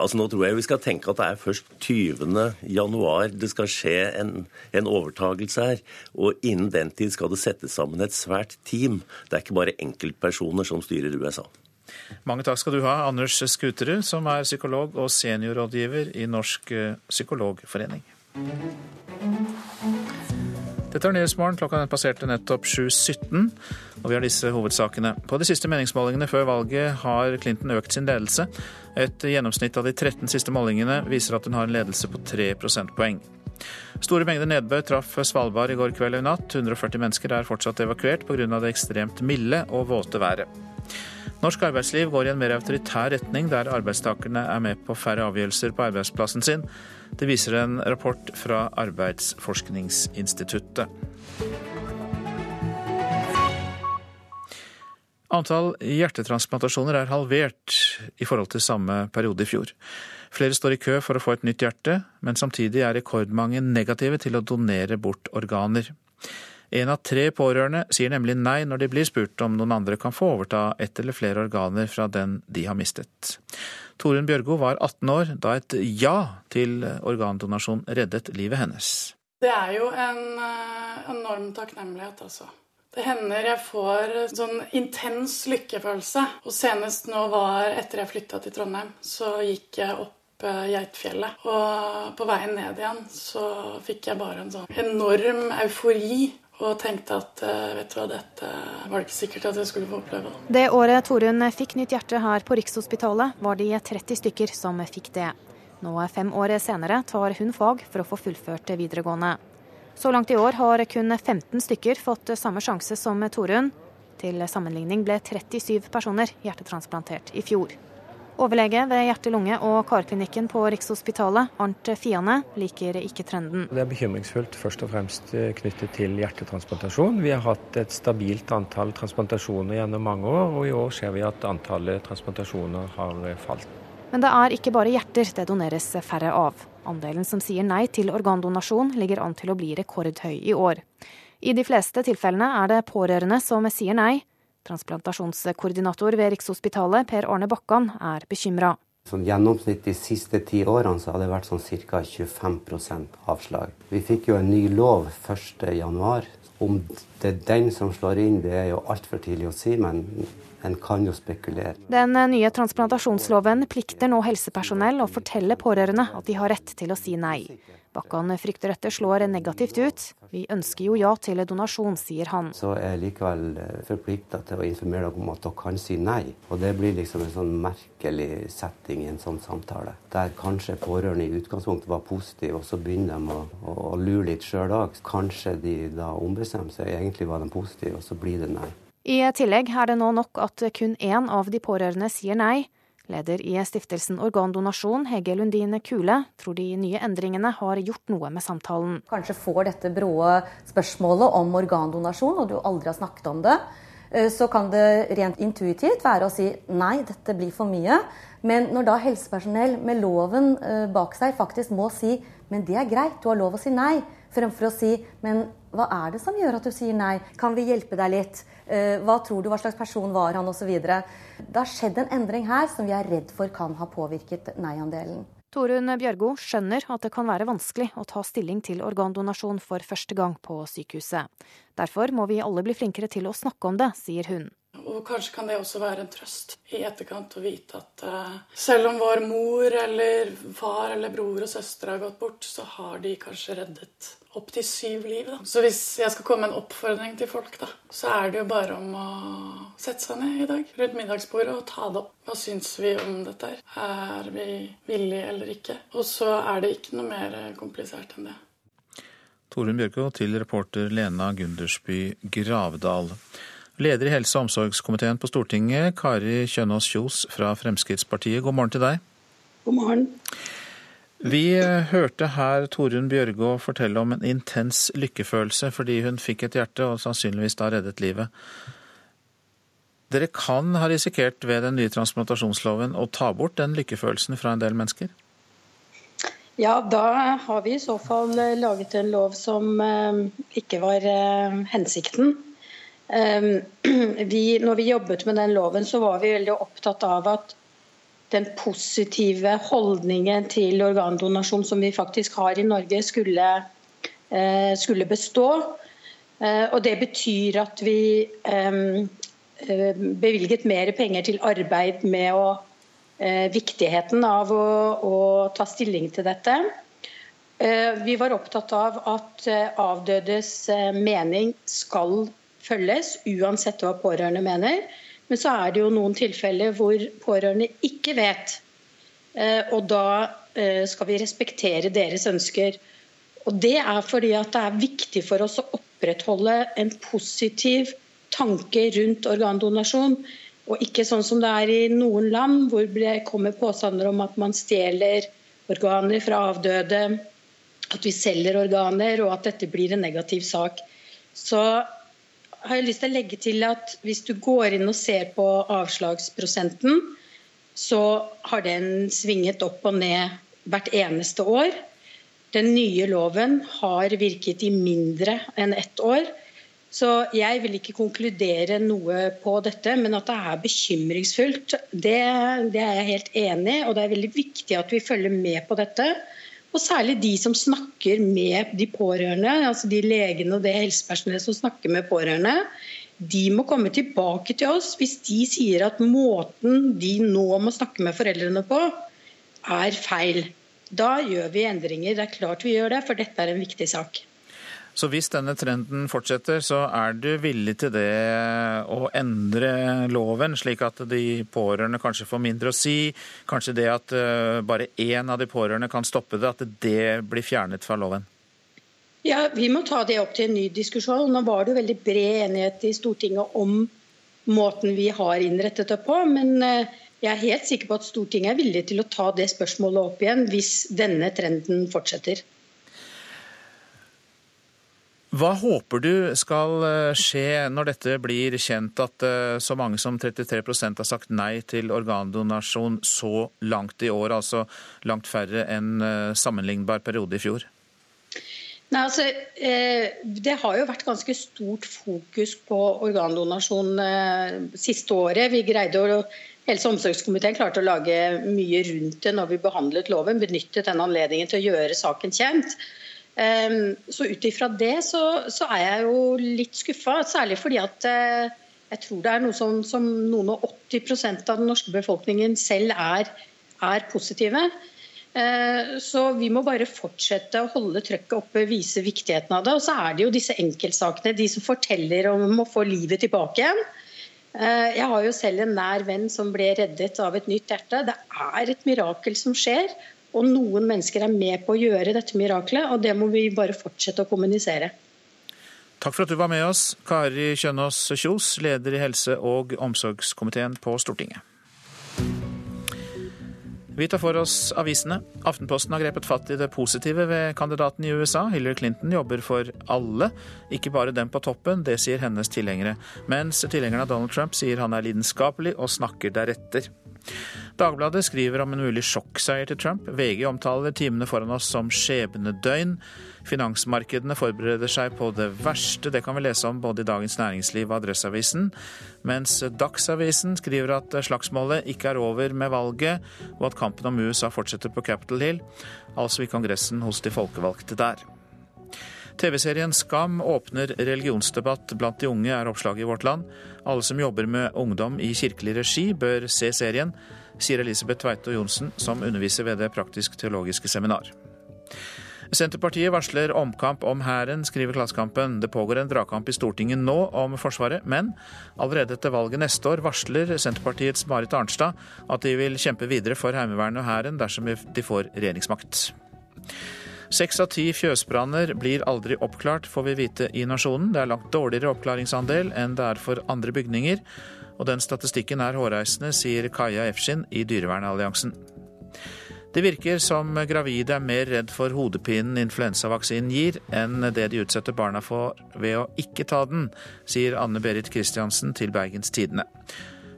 Altså Nå tror jeg vi skal tenke at det er først 20. januar det skal skje en, en overtagelse her. Og innen den tid skal det settes sammen et svært team. Det er ikke bare enkeltpersoner som styrer USA. Mange takk skal du ha, Anders Skuterud, som er psykolog og seniorrådgiver i Norsk psykologforening. Dette er Nyhetsmorgen. Klokka passerte nettopp 7.17, og vi har disse hovedsakene. På de siste meningsmålingene før valget har Clinton økt sin ledelse. Et gjennomsnitt av de 13 siste målingene viser at hun har en ledelse på 3 prosentpoeng. Store mengder nedbør traff Svalbard i går kveld og i natt. 140 mennesker er fortsatt evakuert pga. det ekstremt milde og våte været. Norsk arbeidsliv går i en mer autoritær retning, der arbeidstakerne er med på færre avgjørelser på arbeidsplassen sin. Det viser en rapport fra Arbeidsforskningsinstituttet. Antall hjertetransplantasjoner er halvert i forhold til samme periode i fjor. Flere står i kø for å få et nytt hjerte, men samtidig er rekordmange negative til å donere bort organer. En av tre pårørende sier nemlig nei når de blir spurt om noen andre kan få overta ett eller flere organer fra den de har mistet. Torunn Bjørgo var 18 år da et ja til organdonasjon reddet livet hennes. Det er jo en uh, enorm takknemlighet, altså. Det hender jeg får sånn intens lykkefølelse. Og senest nå var etter jeg flytta til Trondheim, så gikk jeg opp eh, Geitfjellet. Og på veien ned igjen så fikk jeg bare en sånn enorm eufori og tenkte at eh, vet du hva, dette var det ikke sikkert at jeg skulle få oppleve. Det året Torunn fikk nytt hjerte her på Rikshospitalet, var de 30 stykker som fikk det. Nå fem år senere tar hun fag for å få fullført videregående. Så langt i år har kun 15 stykker fått samme sjanse som Torunn. Til sammenligning ble 37 personer hjertetransplantert i fjor. Overlege ved hjerte-lunge- og karklinikken på Rikshospitalet, Arnt Fiane, liker ikke trenden. Det er bekymringsfullt først og fremst eh, knyttet til hjertetransplantasjon. Vi har hatt et stabilt antall transplantasjoner gjennom mange år, og i år ser vi at antallet transplantasjoner har eh, falt. Men det er ikke bare hjerter det doneres færre av. Andelen som sier nei til organdonasjon ligger an til å bli rekordhøy i år. I de fleste tilfellene er det pårørende som sier nei, Transplantasjonskoordinator ved Rikshospitalet, Per Arne Bakkan, er bekymra. Sånn gjennomsnitt de siste ti årene så har det vært sånn ca. 25% avslag. Vi fikk jo en ny lov 1.1. Om det er den som slår inn, det er jo altfor tidlig å si, men en kan jo spekulere. Den nye transplantasjonsloven plikter nå helsepersonell å fortelle pårørende at de har rett til å si nei. Bakkan frykter dette slår negativt ut. Vi ønsker jo ja til donasjon, sier han. Så er jeg likevel eh, forplikta til å informere dere om at dere kan si nei. Og det blir liksom en sånn merkelig setting i en sånn samtale. Der kanskje pårørende i utgangspunktet var positive, og så begynner de å, å, å lure litt sjøl òg. Kanskje de da ombestemmer seg, egentlig var de positive, og så blir det nei. I tillegg er det nå nok at kun én av de pårørende sier nei. Leder i stiftelsen Organdonasjon, Hege Lundine Kule, tror de nye endringene har gjort noe med samtalen. Kanskje får dette bråe spørsmålet om organdonasjon, og du aldri har snakket om det, eh, så kan det rent intuitivt være å si nei, dette blir for mye. Men når da helsepersonell med loven eh, bak seg faktisk må si men det er greit, du har lov å si nei, fremfor å si men hva er det som gjør at du sier nei, kan vi hjelpe deg litt? Eh, hva tror du, hva slags person var han, osv. Det har skjedd en endring her som vi er redd for kan ha påvirket nei-andelen. Torunn Bjørgo skjønner at det kan være vanskelig å ta stilling til organdonasjon for første gang på sykehuset. Derfor må vi alle bli flinkere til å snakke om det, sier hun. Og kanskje kan det også være en trøst i etterkant å vite at uh, selv om vår mor eller far eller bror og søster har gått bort, så har de kanskje reddet opptil syv liv. Da. Så hvis jeg skal komme med en oppfordring til folk, da, så er det jo bare om å sette seg ned i dag rundt middagsbordet og ta det opp. Hva syns vi om dette? Er vi villige eller ikke? Og så er det ikke noe mer komplisert enn det. Torunn Bjørko til reporter Lena Gundersby Gravdal. Leder i helse- og omsorgskomiteen på Stortinget, Kari Kjønaas Kjos fra Fremskrittspartiet, god morgen til deg. God morgen. Vi eh, hørte her Torunn Bjørgo fortelle om en intens lykkefølelse fordi hun fikk et hjerte og sannsynligvis da reddet livet. Dere kan ha risikert ved den nye transplantasjonsloven å ta bort den lykkefølelsen fra en del mennesker? Ja, da har vi i så fall laget en lov som eh, ikke var eh, hensikten. Ehm, [CLEARS THROAT] vi, når vi jobbet med den loven, så var vi veldig opptatt av at den positive holdningen til organdonasjon som vi faktisk har i Norge, skulle, eh, skulle bestå. Eh, og det betyr at vi eh, bevilget mer penger til arbeid med å, viktigheten av å, å ta stilling til dette. Vi var opptatt av at avdødes mening skal følges, uansett hva pårørende mener. Men så er det jo noen tilfeller hvor pårørende ikke vet. Eh, og da eh, skal vi respektere deres ønsker. Og det er fordi at det er viktig for oss å opprettholde en positiv tanke rundt organdonasjon. Og ikke sånn som det er i noen land, hvor det kommer påstander om at man stjeler organer fra avdøde, at vi selger organer, og at dette blir en negativ sak. Så har jeg lyst til å legge til at hvis du går inn og ser på avslagsprosenten, så har den svinget opp og ned hvert eneste år. Den nye loven har virket i mindre enn ett år. Så jeg vil ikke konkludere noe på dette, men at det er bekymringsfullt, det, det er jeg helt enig i. Og det er veldig viktig at vi følger med på dette. Og særlig de som snakker med de pårørende, altså de legene og det helsepersonellet som snakker med pårørende. De må komme tilbake til oss hvis de sier at måten de nå må snakke med foreldrene på, er feil. Da gjør vi endringer. Det er klart vi gjør det, for dette er en viktig sak. Så hvis denne trenden fortsetter, så er du villig til det å endre loven, slik at de pårørende kanskje får mindre å si? Kanskje det at eh, bare én av de pårørende kan stoppe det, at det blir fjernet fra loven? Ja, Vi må ta det opp til en ny diskusjon. Nå var det veldig bred enighet i Stortinget om måten vi har innrettet det på. Men eh, jeg er helt sikker på at Stortinget er villig til å ta det spørsmålet opp igjen hvis denne trenden fortsetter. Hva håper du skal eh, skje når dette blir kjent at eh, så mange som 33% har sagt nei til organdonasjon så langt i år, altså langt færre enn eh, sammenlignbar periode i fjor? Nei, altså, Det har jo vært ganske stort fokus på organdonasjon siste året. Vi greide å, Helse- og omsorgskomiteen klarte å lage mye rundt det når vi behandlet loven. Benyttet den anledningen til å gjøre saken kjent. Ehm, så ut ifra det så, så, er jeg jo litt skuffa, særlig fordi at eh, jeg tror det er noe som, som noen og 80% av den norske befolkningen selv er, er positive. Eh, så vi må bare fortsette å holde trøkket oppe, vise viktigheten av det. Og så er det jo disse enkeltsakene, de som forteller om å få livet tilbake igjen. Eh, jeg har jo selv en nær venn som ble reddet av et nytt hjerte. Det er et mirakel som skjer. Og noen mennesker er med på å gjøre dette miraklet, og det må vi bare fortsette å kommunisere. Takk for at du var med oss, Kari Kjønaas Kjos, leder i helse- og omsorgskomiteen på Stortinget. Vi tar for oss avisene. Aftenposten har grepet fatt i det positive ved kandidaten i USA. Hillary Clinton jobber for alle, ikke bare dem på toppen. Det sier hennes tilhengere. Mens tilhengerne av Donald Trump sier han er lidenskapelig og snakker deretter. Dagbladet skriver om en mulig sjokkseier til Trump. VG omtaler timene foran oss som skjebnedøgn. Finansmarkedene forbereder seg på det verste. Det kan vi lese om både i Dagens Næringsliv og Adresseavisen. Mens Dagsavisen skriver at slagsmålet ikke er over med valget, og at kampen om USA fortsetter på Capitol Hill, altså i Kongressen hos de folkevalgte der. TV-serien Skam åpner religionsdebatt blant de unge, er oppslaget i Vårt Land. Alle som jobber med ungdom i kirkelig regi, bør se serien, sier Elisabeth Tveite Johnsen, som underviser ved det praktisk-teologiske seminar. Senterpartiet varsler omkamp om Hæren, skriver Klassekampen. Det pågår en dragkamp i Stortinget nå om Forsvaret, men allerede etter valget neste år varsler Senterpartiets Marit Arnstad at de vil kjempe videre for Heimevernet og Hæren dersom de får regjeringsmakt. Seks av ti fjøsbranner blir aldri oppklart, får vi vite i Nasjonen. Det er langt dårligere oppklaringsandel enn det er for andre bygninger. Og den statistikken er hårreisende, sier Kaja Efskin i Dyrevernalliansen. Det virker som gravide er mer redd for hodepinen influensavaksinen gir, enn det de utsetter barna for ved å ikke ta den, sier Anne Berit Kristiansen til Bergens Tidende.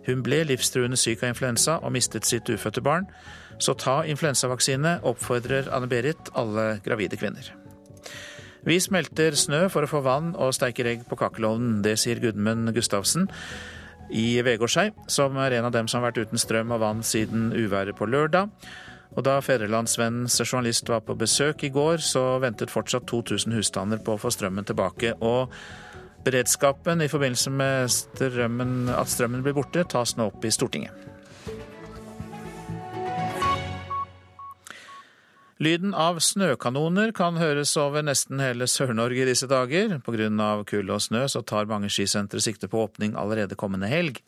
Hun ble livstruende syk av influensa og mistet sitt ufødte barn. Så ta influensavaksine, oppfordrer Anne-Berit alle gravide kvinner. Vi smelter snø for å få vann og steiker egg på kakelovnen. Det sier Gudmund Gustavsen i Vegårshei, som er en av dem som har vært uten strøm og vann siden uværet på lørdag. Og da Fedrelandsvennens journalist var på besøk i går, så ventet fortsatt 2000 husstander på å få strømmen tilbake. Og beredskapen i forbindelse med strømmen, at strømmen blir borte, tas nå opp i Stortinget. Lyden av snøkanoner kan høres over nesten hele Sør-Norge i disse dager. Pga. kulde og snø så tar mange skisentre sikte på åpning allerede kommende helg.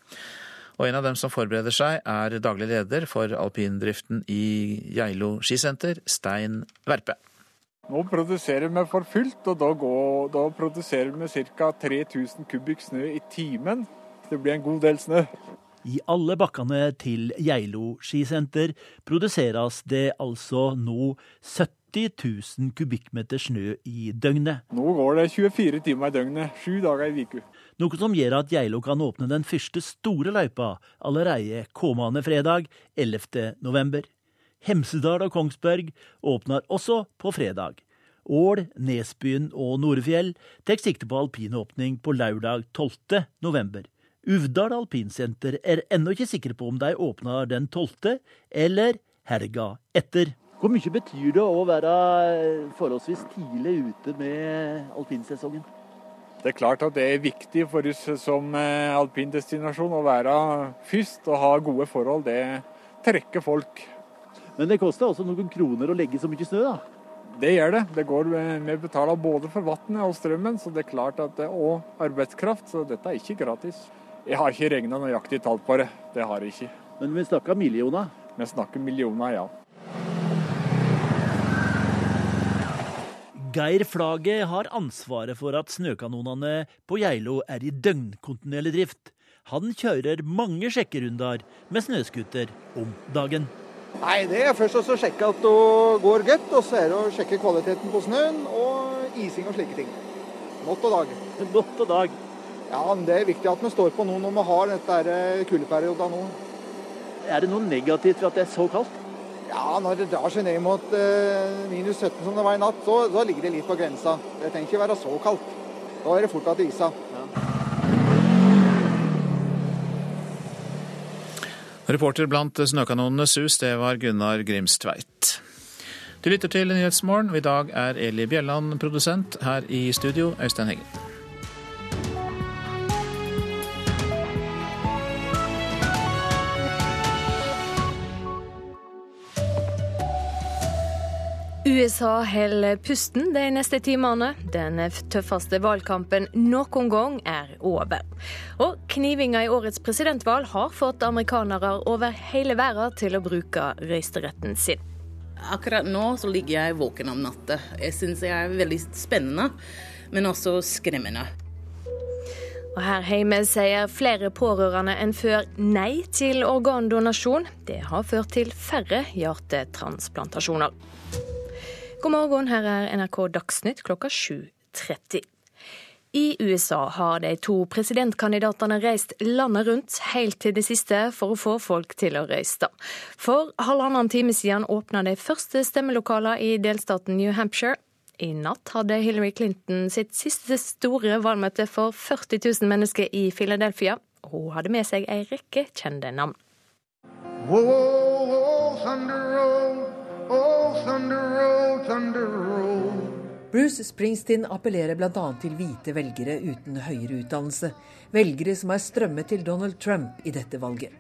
Og en av dem som forbereder seg, er daglig leder for alpindriften i Geilo skisenter, Stein Verpe. Nå produserer vi for fullt, og da, går, da produserer vi ca. 3000 kubikk snø i timen. Det blir en god del snø. I alle bakkene til Geilo skisenter produseres det altså nå 70 000 kubikkmeter snø i døgnet. Nå går det 24 timer i døgnet, sju dager i uka. Noe som gjør at Geilo kan åpne den første store løypa allerede kommende fredag 11. november. Hemsedal og Kongsberg åpner også på fredag. Ål, Nesbyen og Norefjell tar sikte på alpinåpning på lørdag 12. november. Uvdal alpinsenter er ennå ikke sikre på om de åpner den 12., eller helga etter. Hvor mye betyr det å være forholdsvis tidlig ute med alpinsesongen? Det er klart at det er viktig for oss som eh, alpindestinasjon å være først og ha gode forhold. Det trekker folk. Men det koster også noen kroner å legge så mye snø, da? Det gjør det. det går, vi betaler både for vannet og strømmen, så det er klart at det, og arbeidskraft, så dette er ikke gratis. Jeg har ikke regna nøyaktig tall på det. Det har jeg ikke. Men vi snakker millioner? Vi snakker millioner, ja. Geir Flaget har ansvaret for at snøkanonene på Geilo er i døgnkontinuerlig drift. Han kjører mange sjekkerunder med snøscooter om dagen. Nei, Det er først å sjekke at det går godt, og så er det å sjekke kvaliteten på snøen og ising og slike ting. Natt og dag. Natt og dag. Ja, men Det er viktig at vi står på nå når vi har dette eh, kuldeperioden nå. Er det noe negativt ved at det er så kaldt? Ja, når det drar seg ned mot eh, minus 17 som det var i natt, så, så, ligger det litt på grensa. Det trenger ikke være så kaldt. Da er det fort at det iser. Ja. Reporter blant snøkanonene Sus, det var Gunnar Grimstveit. Du lytter til Nyhetsmorgen, og i dag er Eli Bjelland produsent. Her i studio, Øystein Heggen. USA holder pusten de neste timene. Den tøffeste valgkampen noen gang er over. Og knivinga i årets presidentvalg har fått amerikanere over hele verden til å bruke røysteretten sin. Akkurat nå så ligger jeg våken om natta. Jeg syns jeg er veldig spennende, men også skremmende. Og her hjemme sier flere pårørende enn før nei til organdonasjon. Det har ført til færre hjertetransplantasjoner. God morgen, her er NRK Dagsnytt klokka 7.30. I USA har de to presidentkandidatene reist landet rundt helt til det siste for å få folk til å røyste. For halvannen time siden åpna de første stemmelokalene i delstaten New Hampshire. I natt hadde Hillary Clinton sitt siste store valgmøte for 40 000 mennesker i Philadelphia. Hun hadde med seg ei rekke kjente navn. Whoa, whoa, whoa, Bruce Springsteen appellerer bl.a. til hvite velgere uten høyere utdannelse. Velgere som har strømmet til Donald Trump i dette valget.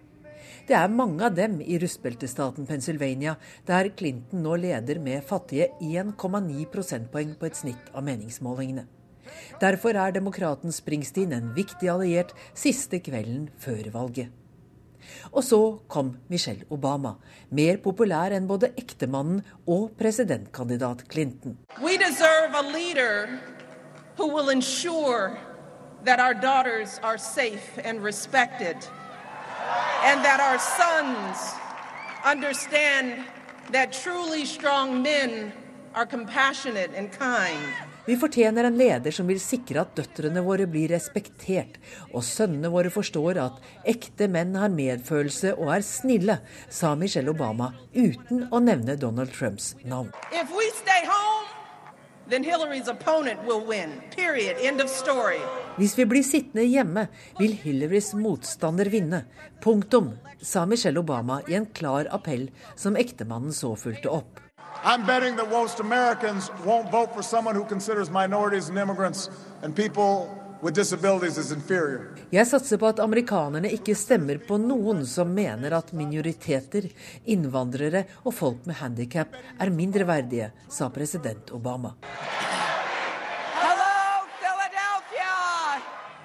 Det er mange av dem i rustbeltestaten Pennsylvania, der Clinton nå leder med fattige 1,9 prosentpoeng på et snitt av meningsmålingene. Derfor er demokraten Springsteen en viktig alliert siste kvelden før valget. Og så kom Michelle Obama, mer populær enn både ektemannen og presidentkandidat Clinton. Who will ensure that our daughters are safe and respected and that our sons understand that truly strong men are compassionate and kind. Vi fortjener en leder som vil sikre at døtrene våre blir respektert, og sønnene våre forstår at ekte menn har medfølelse og er snille, sa Michelle Obama uten å nevne Donald Trumps navn. Win. Hvis vi blir sittende hjemme, vil Hillarys motstander vinne. Punktum, sa Michelle Obama i en klar appell som ektemannen så fulgte opp. I'm betting that most Americans won't vote for someone who considers minorities and immigrants and people with disabilities as inferior. Jeg satser på at amerikanerne ikke stemmer på noen som mener at minoriteter, innvandrere og folk med handikap er mindreverdige, sa president Obama.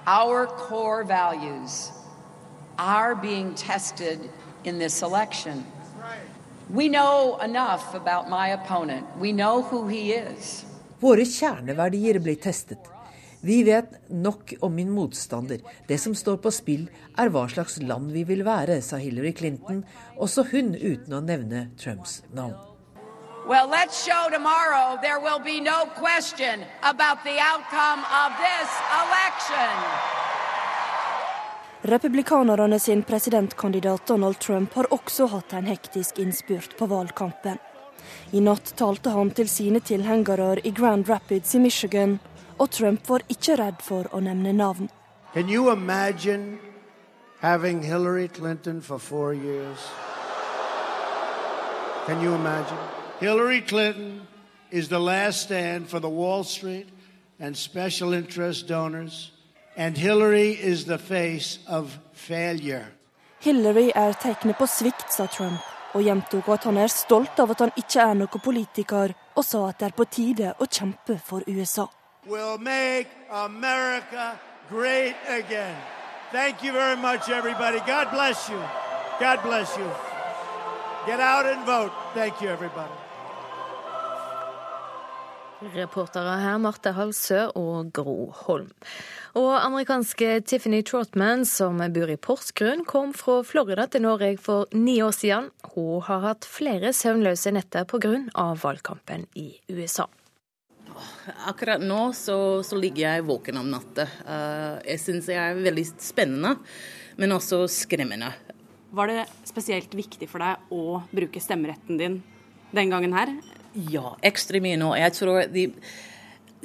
Our core values are being tested in this election. Våre kjerneverdier blir testet. Vi vet nok om min motstander. Det som står på spill, er hva slags land vi vil være, sa Hillary Clinton, også hun uten å nevne Trumps navn. Well, let's show tomorrow there will be no question about the outcome of this election. Republikanerne sin presidentkandidat Donald Trump har også hatt en hektisk innspurt på valgkampen. I natt talte han til sine tilhengere i Grand Rapids i Michigan, og Trump var ikke redd for å nevne navn. Kan du imagine having Hillary Clinton for four years? Can you imagine? Hillary Clinton is the last stand for Wall Street and special interest donors, and Hillary is the face of failure. Hillary er tegnet på svikt, sa Trump, og gjentok at han er stolt av at han ikke er noen politiker, og sa at det er på tide å kjempe for USA. We'll make America great again. Thank you very much, everybody. God bless you. God bless you. Get out and vote. Thank you, everybody. Reportere her Marte Halsø og Gro Holm. Og amerikanske Tiffany Trotman, som bor i Porsgrunn, kom fra Florida til Norge for ni år siden. Hun har hatt flere søvnløse netter pga. valgkampen i USA. Akkurat nå så, så ligger jeg våken om natta. Uh, jeg syns jeg er veldig spennende, men også skremmende. Var det spesielt viktig for deg å bruke stemmeretten din den gangen her? Ja, ekstra mye nå. Jeg tror de,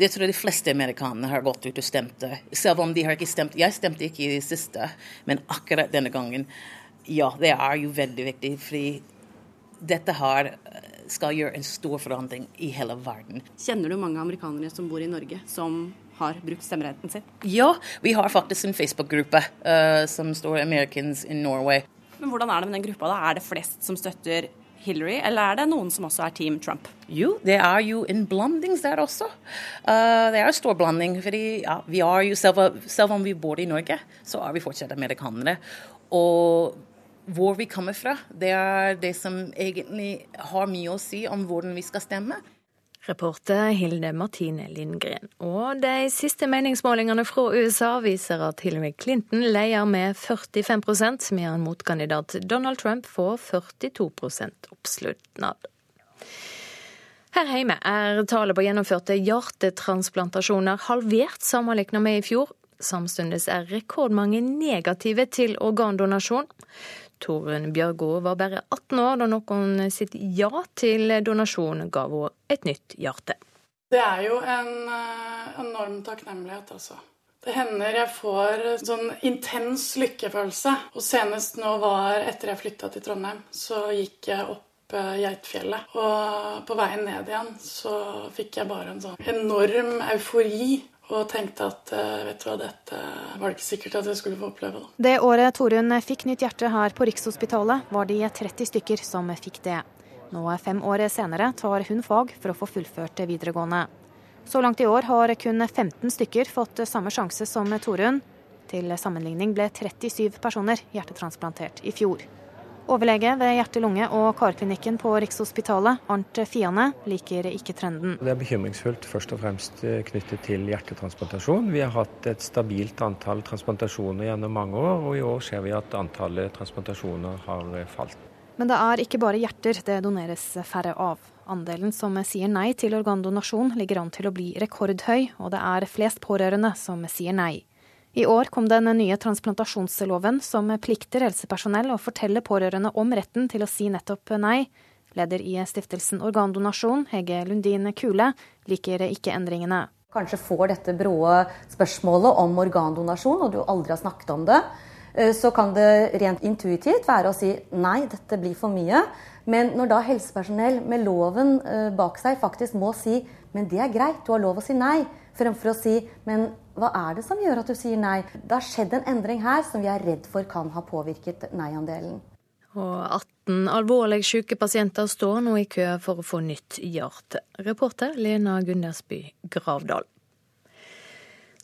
jeg tror de fleste amerikanere har gått ut og stemt. Selv om de har ikke stemt Jeg stemte ikke i det siste, men akkurat denne gangen, ja, det er jo veldig viktig. Fordi dette her skal gjøre en stor forandring i hele verden. Kjenner du mange amerikanere som bor i Norge, som har brukt stemmeretten sin? Ja, vi har faktisk en Facebook-gruppe uh, som står 'Americans in Norway'. Men hvordan er det med den gruppa? da? Er det flest som støtter Hillary, eller er det noen som også er Team Trump? Jo, det er jo en blanding der også. Uh, det er en stor blanding. fordi ja, vi er jo, selv, selv, om vi bor i Norge, så er vi fortsatt amerikanere. Og hvor vi kommer fra, det er det som egentlig har mye å si om hvordan vi skal stemme. Reporter Hilde Martine Lindgren. Og de siste meningsmålingene fra USA viser at Hillary Clinton leier med 45% medan motkandidat Donald Trump får 42% oppslutnad. Her hjemme er tallet på gjennomførte hjertetransplantasjoner halvert sammenlignet med i fjor. Samtidig er rekordmange negative til organdonasjon. Torunn Bjørgo var bare 18 år da noen sitt ja til donasjon ga henne et nytt hjerte. Det er jo en uh, enorm takknemlighet, altså. Det hender jeg får sånn intens lykkefølelse. Og senest nå var etter jeg flytta til Trondheim, så gikk jeg opp eh, Geitfjellet. Og på veien ned igjen så fikk jeg bare en sånn enorm eufori. Og tenkte at eh, vet du hva, dette var det ikke sikkert at jeg skulle få oppleve. da. Det året Torunn fikk nytt hjerte her på Rikshospitalet, var de 30 stykker som fikk det. Nå fem år senere tar hun fag for å få fullført videregående. Så langt i år har kun 15 stykker fått samme sjanse som Torunn. Til sammenligning ble 37 personer hjertetransplantert i fjor. Overlege ved hjerte-lunge- og karklinikken på Rikshospitalet, Arnt Fiane, liker ikke trenden. Det er bekymringsfullt først og fremst eh, knyttet til hjertetransplantasjon. Vi har hatt et stabilt antall transplantasjoner gjennom mange år, og i år ser vi at antallet transplantasjoner har eh, falt. Men det er ikke bare hjerter det doneres færre av. Andelen som sier nei til organdonasjon ligger an til å bli rekordhøy, og det er flest pårørende som sier nei. I år kom den nye transplantasjonsloven som plikter helsepersonell å fortelle pårørende om retten til å si nettopp nei. Leder i stiftelsen Organdonasjon, Hege Lundin Kule, liker ikke endringene. Kanskje får dette bråe spørsmålet om organdonasjon, og du aldri har snakket om det. Eh, så kan det rent intuitivt være å si nei, dette blir for mye. Men når da helsepersonell med loven eh, bak seg faktisk må si men det er greit, du har lov å si nei, fremfor å si men hva er det som gjør at du sier nei? Det har skjedd en endring her som vi er redd for kan ha påvirket nei-andelen. Og 18 alvorlig syke pasienter står nå i kø for å få nytt hjerte. Reporter Lena Gundersby Gravdal.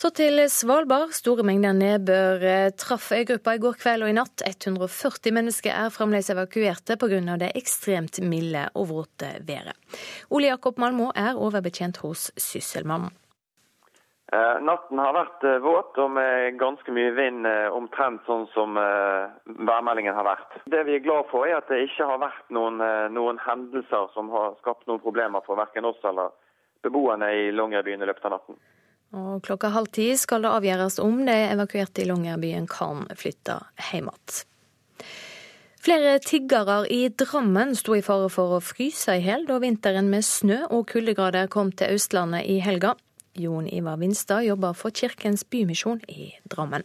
Så til Svalbard. Store mengder nedbør eh, traff øygruppa i går kveld og i natt. 140 mennesker er fremdeles evakuerte pga. det ekstremt milde og våte været. Ole Jakob Malmo er overbetjent hos Sysselmannen. Eh, natten har vært eh, våt og med ganske mye vind, eh, omtrent sånn som værmeldingen har vært. Det vi er glad for, er at det ikke har vært noen, noen hendelser som har skapt noen problemer for verken oss eller beboerne i Longyearbyen i løpet av natten. Og klokka halv ti skal det avgjøres om de evakuerte i Longyearbyen kan flytte hjem igjen. Flere tiggere i Drammen sto i fare for å fryse i hjel da vinteren med snø og kuldegrader kom til Østlandet i helga. Jon Ivar Vinstad jobber for Kirkens Bymisjon i Drammen.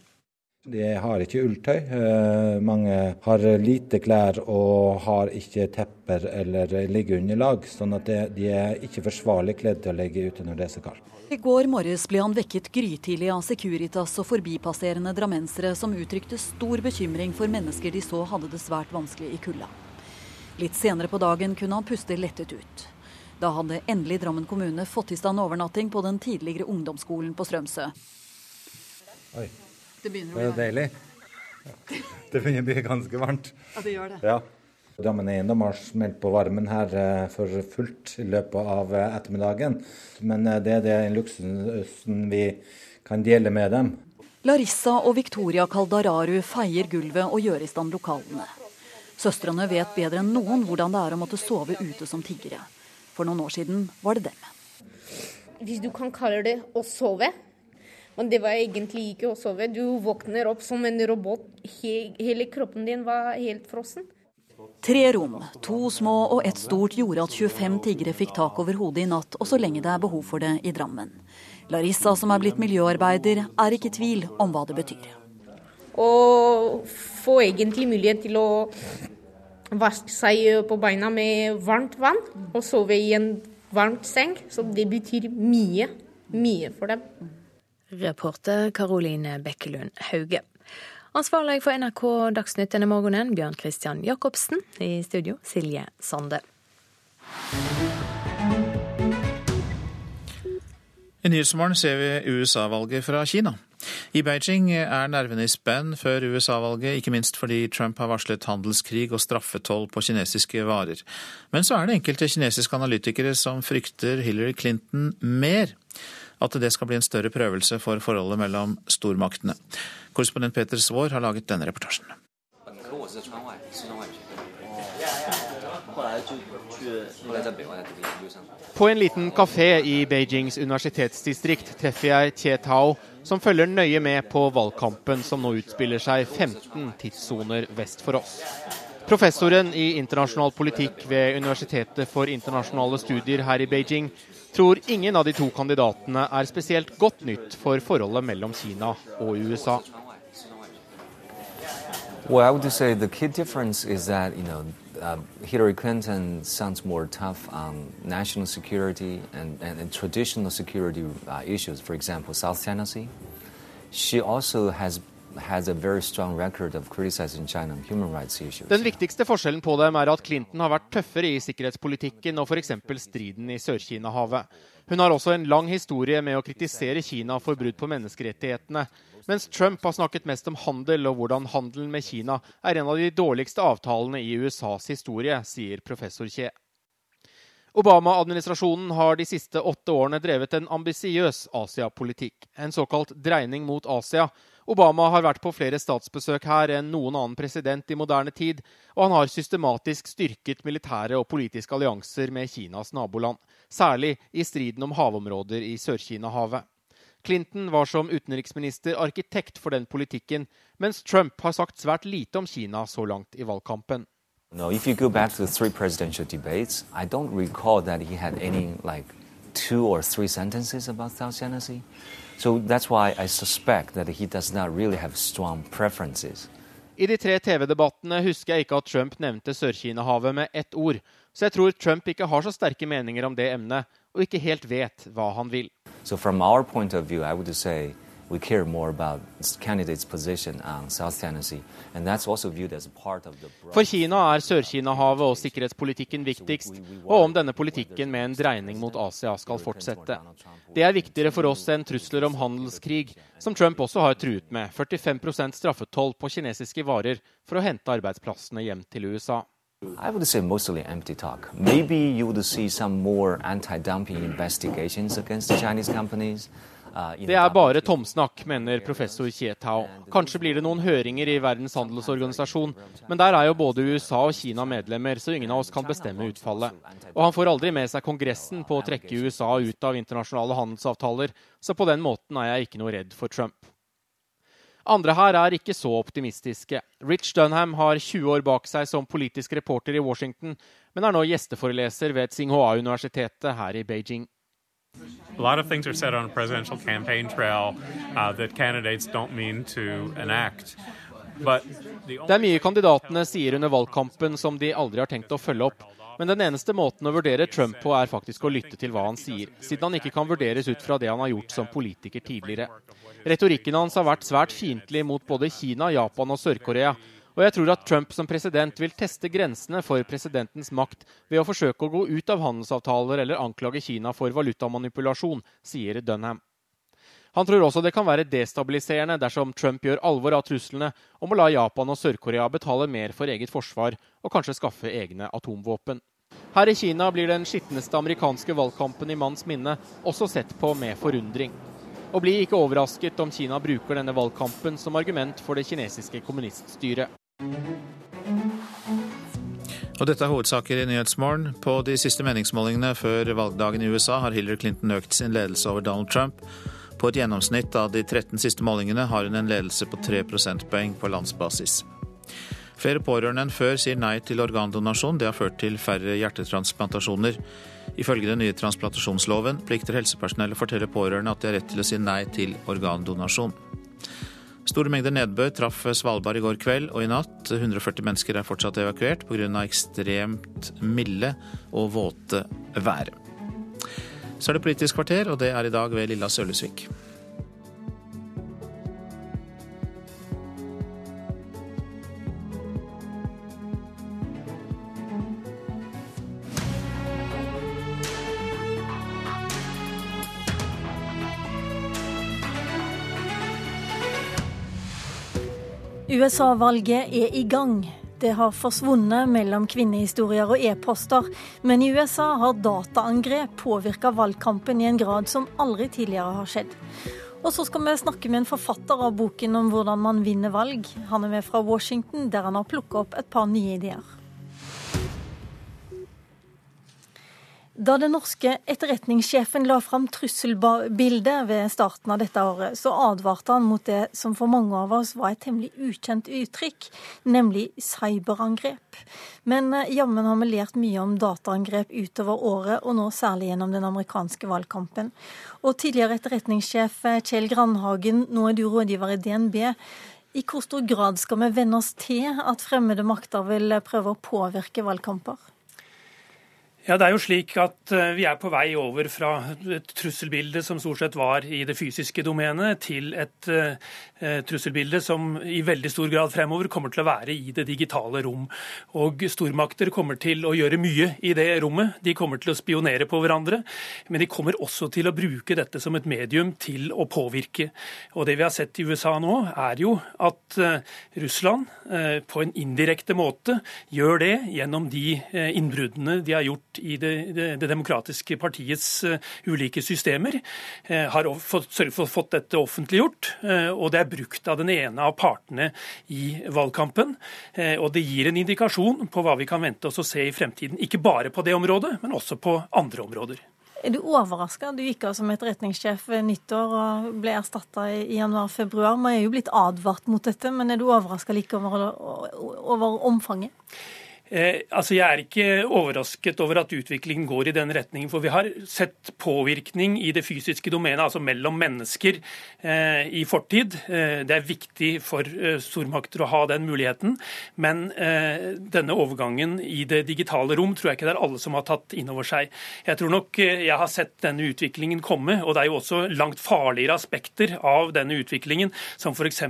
De har ikke ulltøy. Eh, mange har lite klær og har ikke tepper eller liggeunderlag. Sånn at de er ikke forsvarlig kledd til å ligge ute når det er så kaldt. I går morges ble han vekket grytidlig av Securitas og forbipasserende drammensere som uttrykte stor bekymring for mennesker de så hadde det svært vanskelig i kulda. Litt senere på dagen kunne han puste lettet ut. Da hadde endelig Drammen kommune fått i stand overnatting på den tidligere ungdomsskolen på Strømsø. Oi, det begynner å bli deilig. [LAUGHS] Det begynner å bli ganske varmt. Ja, det gjør det. Ja. Drammen Eiendom har smelt på varmen her eh, for fullt i løpet av eh, ettermiddagen. Men eh, det er den luksusen vi kan dele med dem. Larissa og Victoria Kaldararu feier gulvet og gjør i stand lokalene. Søstrene vet bedre enn noen hvordan det er å måtte sove ute som tiggere. For noen år siden var det dem. Hvis du kan kalle det å sove, men det var egentlig ikke å sove. Du våkner opp som en robot. Hele kroppen din var helt frossen. Tre rom, to små og ett stort, gjorde at 25 tiggere fikk tak over hodet i natt, og så lenge det er behov for det i Drammen. Larissa, som er blitt miljøarbeider, er ikke i tvil om hva det betyr. Å få egentlig mulighet til å vaske seg på beina med varmt vann og sove i en varmt seng. Så det betyr mye. Mye for dem. Reporter Karoline Bekkelund Hauge. Ansvarlig for NRK Dagsnytt denne morgenen, Bjørn Christian Jacobsen. I studio, Silje Sande. I Nyhetsmorgen ser vi USA-valget fra Kina. I Beijing er nervene i spenn før USA-valget, ikke minst fordi Trump har varslet handelskrig og straffetoll på kinesiske varer. Men så er det enkelte kinesiske analytikere som frykter Hillary Clinton mer. At det skal bli en større prøvelse for forholdet mellom stormaktene. Korrespondent Peter Svaar har laget denne reportasjen. På en liten kafé i Beijings universitetsdistrikt treffer jeg Tie Tao, som følger nøye med på valgkampen som nå utspiller seg 15 tidssoner vest for oss. Professoren i internasjonal politikk ved Universitetet for internasjonale studier her i Beijing tror ingen av de to kandidatene er spesielt godt nytt for forholdet mellom Kina og USA. Well, I would say the key difference is uh, Hillary Clinton sounds more tough on national security and, and, and traditional security uh, issues, for example, South Tennessee. She also has Den viktigste forskjellen på dem er at Clinton har vært tøffere i sikkerhetspolitikken og f.eks. striden i Sør-Kina-havet. Hun har også en lang historie med å kritisere Kina for brudd på menneskerettighetene, mens Trump har snakket mest om handel og hvordan handelen med Kina er en av de dårligste avtalene i USAs historie, sier professor Kje. Obama-administrasjonen har de siste åtte årene drevet en ambisiøs Asia-politikk, en såkalt dreining mot Asia. Obama har vært på flere statsbesøk her enn noen annen president i moderne tid, og han har systematisk styrket militære og politiske allianser med Kinas naboland, særlig i striden om havområder i Sør-Kina-havet. Clinton var som utenriksminister arkitekt for den politikken, mens Trump har sagt svært lite om Kina så langt i valgkampen. No, if you go back to the three presidential debates, I don't recall that he had any like two or three sentences about South China Sea. So that's why I suspect that he does not really have strong preferences. I de tre TV-debattene husker jeg ikke at Trump nevnte Sør-Kina-havet med ett ord, så jeg tror Trump ikke har så sterke meninger om det emnet, og ikke helt vet hva han vil. So from our point of view, I would say we care more about candidates' position on South Tennessee, and that's also viewed as part of the. For Kina er Sør-Kina-havet og sikkerhetspolitikken viktigst, og om denne politikken med en dreining mot Asia skal fortsette. Det er viktigere for oss enn trusler om handelskrig, som Trump også har truet med 45% straffetoll på kinesiske varer for å hente arbeidsplassene hjem til USA. I would say mostly empty talk. Maybe you would see some more anti-dumping investigations against the Chinese companies. Uh, det er bare tomsnakk, mener professor Kietao. Kanskje blir det noen høringer i Verdens handelsorganisasjon, men der er jo både USA og Kina medlemmer, så ingen av oss kan bestemme utfallet. Og han får aldri med seg Kongressen på å trekke USA ut av internasjonale handelsavtaler, så på den måten er jeg ikke noe redd for Trump. Andre her er ikke så optimistiske. Rich Dunham har 20 år bak seg som politisk reporter i Washington, men er nå gjesteforeleser ved Tsinghua-universitetet her i Beijing. A lot of things are said on a presidential campaign trail uh, that candidates don't mean to enact. Det er mye kandidatene sier under valgkampen som de aldri har tenkt å følge opp. Men den eneste måten å vurdere Trump på er faktisk å lytte til hva han sier, siden han ikke kan vurderes ut fra det han har gjort som politiker tidligere. Retorikken hans har vært svært fiendtlig mot både Kina, Japan og Sør-Korea, og jeg tror at Trump som president vil teste grensene for presidentens makt ved å forsøke å gå ut av handelsavtaler eller anklage Kina for valutamanipulasjon, sier Dunham. Han tror også det kan være destabiliserende dersom Trump gjør alvor av truslene om å la Japan og Sør-Korea betale mer for eget forsvar og kanskje skaffe egne atomvåpen. Her i Kina blir den skitneste amerikanske valgkampen i manns minne også sett på med forundring. Og bli ikke overrasket om Kina bruker denne valgkampen som argument for det kinesiske kommuniststyret. Og dette er hovedsaker i Nyhetsmorgen. På de siste meningsmålingene før valgdagen i USA har Hillary Clinton økt sin ledelse over Donald Trump. På et gjennomsnitt av de 13 siste målingene har hun en ledelse på 3 prosentpoeng på landsbasis. Flere pårørende enn før sier nei til organdonasjon. Det har ført til færre hjertetransplantasjoner. Ifølge den nye transplantasjonsloven plikter helsepersonell å fortelle pårørende at de har rett til å si nei til organdonasjon. Store mengder nedbør traff Svalbard i går kveld og i natt. 140 mennesker er fortsatt evakuert pga. ekstremt milde og våte vær. Så er det Politisk kvarter, og det er i dag ved Lilla Sølesvik. USA-valget er i gang. Det har forsvunnet mellom kvinnehistorier og e-poster, men i USA har dataangrep påvirka valgkampen i en grad som aldri tidligere har skjedd. Og så skal vi snakke med en forfatter av boken om hvordan man vinner valg. Han er med fra Washington, der han har plukka opp et par nye ideer. Da den norske etterretningssjefen la fram trusselbildet ved starten av dette året, så advarte han mot det som for mange av oss var et temmelig ukjent uttrykk, nemlig cyberangrep. Men eh, jammen har vi lært mye om dataangrep utover året, og nå særlig gjennom den amerikanske valgkampen. Og tidligere etterretningssjef eh, Kjell Grandhagen, nå er du rådgiver i DNB. I hvor stor grad skal vi venne oss til at fremmede makter vil prøve å påvirke valgkamper? Ja, det er jo slik at eh, Vi er på vei over fra et trusselbilde som stort sett var i det fysiske domenet, til et uh, trusselbilde som i veldig stor grad fremover kommer til å være i det digitale rom. Og Stormakter kommer til å gjøre mye i det rommet. De kommer til å spionere på hverandre. Men de kommer også til å bruke dette som et medium til å påvirke. Og Det vi har sett i USA nå, er jo at Russland på en indirekte måte gjør det gjennom de innbruddene de har gjort i det, det, det demokratiske partiets uh, ulike systemer, uh, har fått, for, fått dette offentliggjort. Uh, og det er brukt av den ene av partene i valgkampen. og det gir en indikasjon på hva vi kan vente oss å se i fremtiden. Ikke bare på det området, men også på andre områder. Er du overraska? Du gikk av som etterretningssjef ved nyttår og ble erstatta i januar-februar. Man er jo blitt advart mot dette, men er du overraska like over, over omfanget? Eh, altså Jeg er ikke overrasket over at utviklingen går i den retningen. For vi har sett påvirkning i det fysiske domenet, altså mellom mennesker, eh, i fortid. Eh, det er viktig for eh, stormakter å ha den muligheten. Men eh, denne overgangen i det digitale rom tror jeg ikke det er alle som har tatt inn over seg. Jeg tror nok eh, jeg har sett denne utviklingen komme, og det er jo også langt farligere aspekter av denne utviklingen, som f.eks.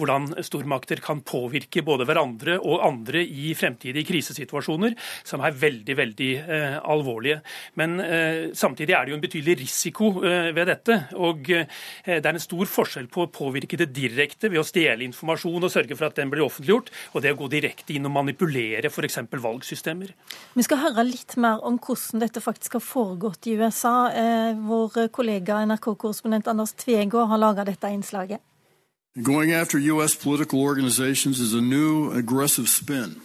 hvordan stormakter kan påvirke både hverandre og andre i fremtidig krisesituasjoner som er veldig veldig eh, alvorlige. Men eh, samtidig er det jo en betydelig risiko eh, ved dette. og eh, Det er en stor forskjell på å påvirke det direkte ved å stjele informasjon og sørge for at den blir offentliggjort, og det å gå direkte inn og manipulere f.eks. valgsystemer. Vi skal høre litt mer om hvordan dette faktisk har foregått i USA. Eh, vår kollega NRK-korrespondent Anders Tvegård har laga dette innslaget. Going after U.S. political organizations is a new aggressive spin.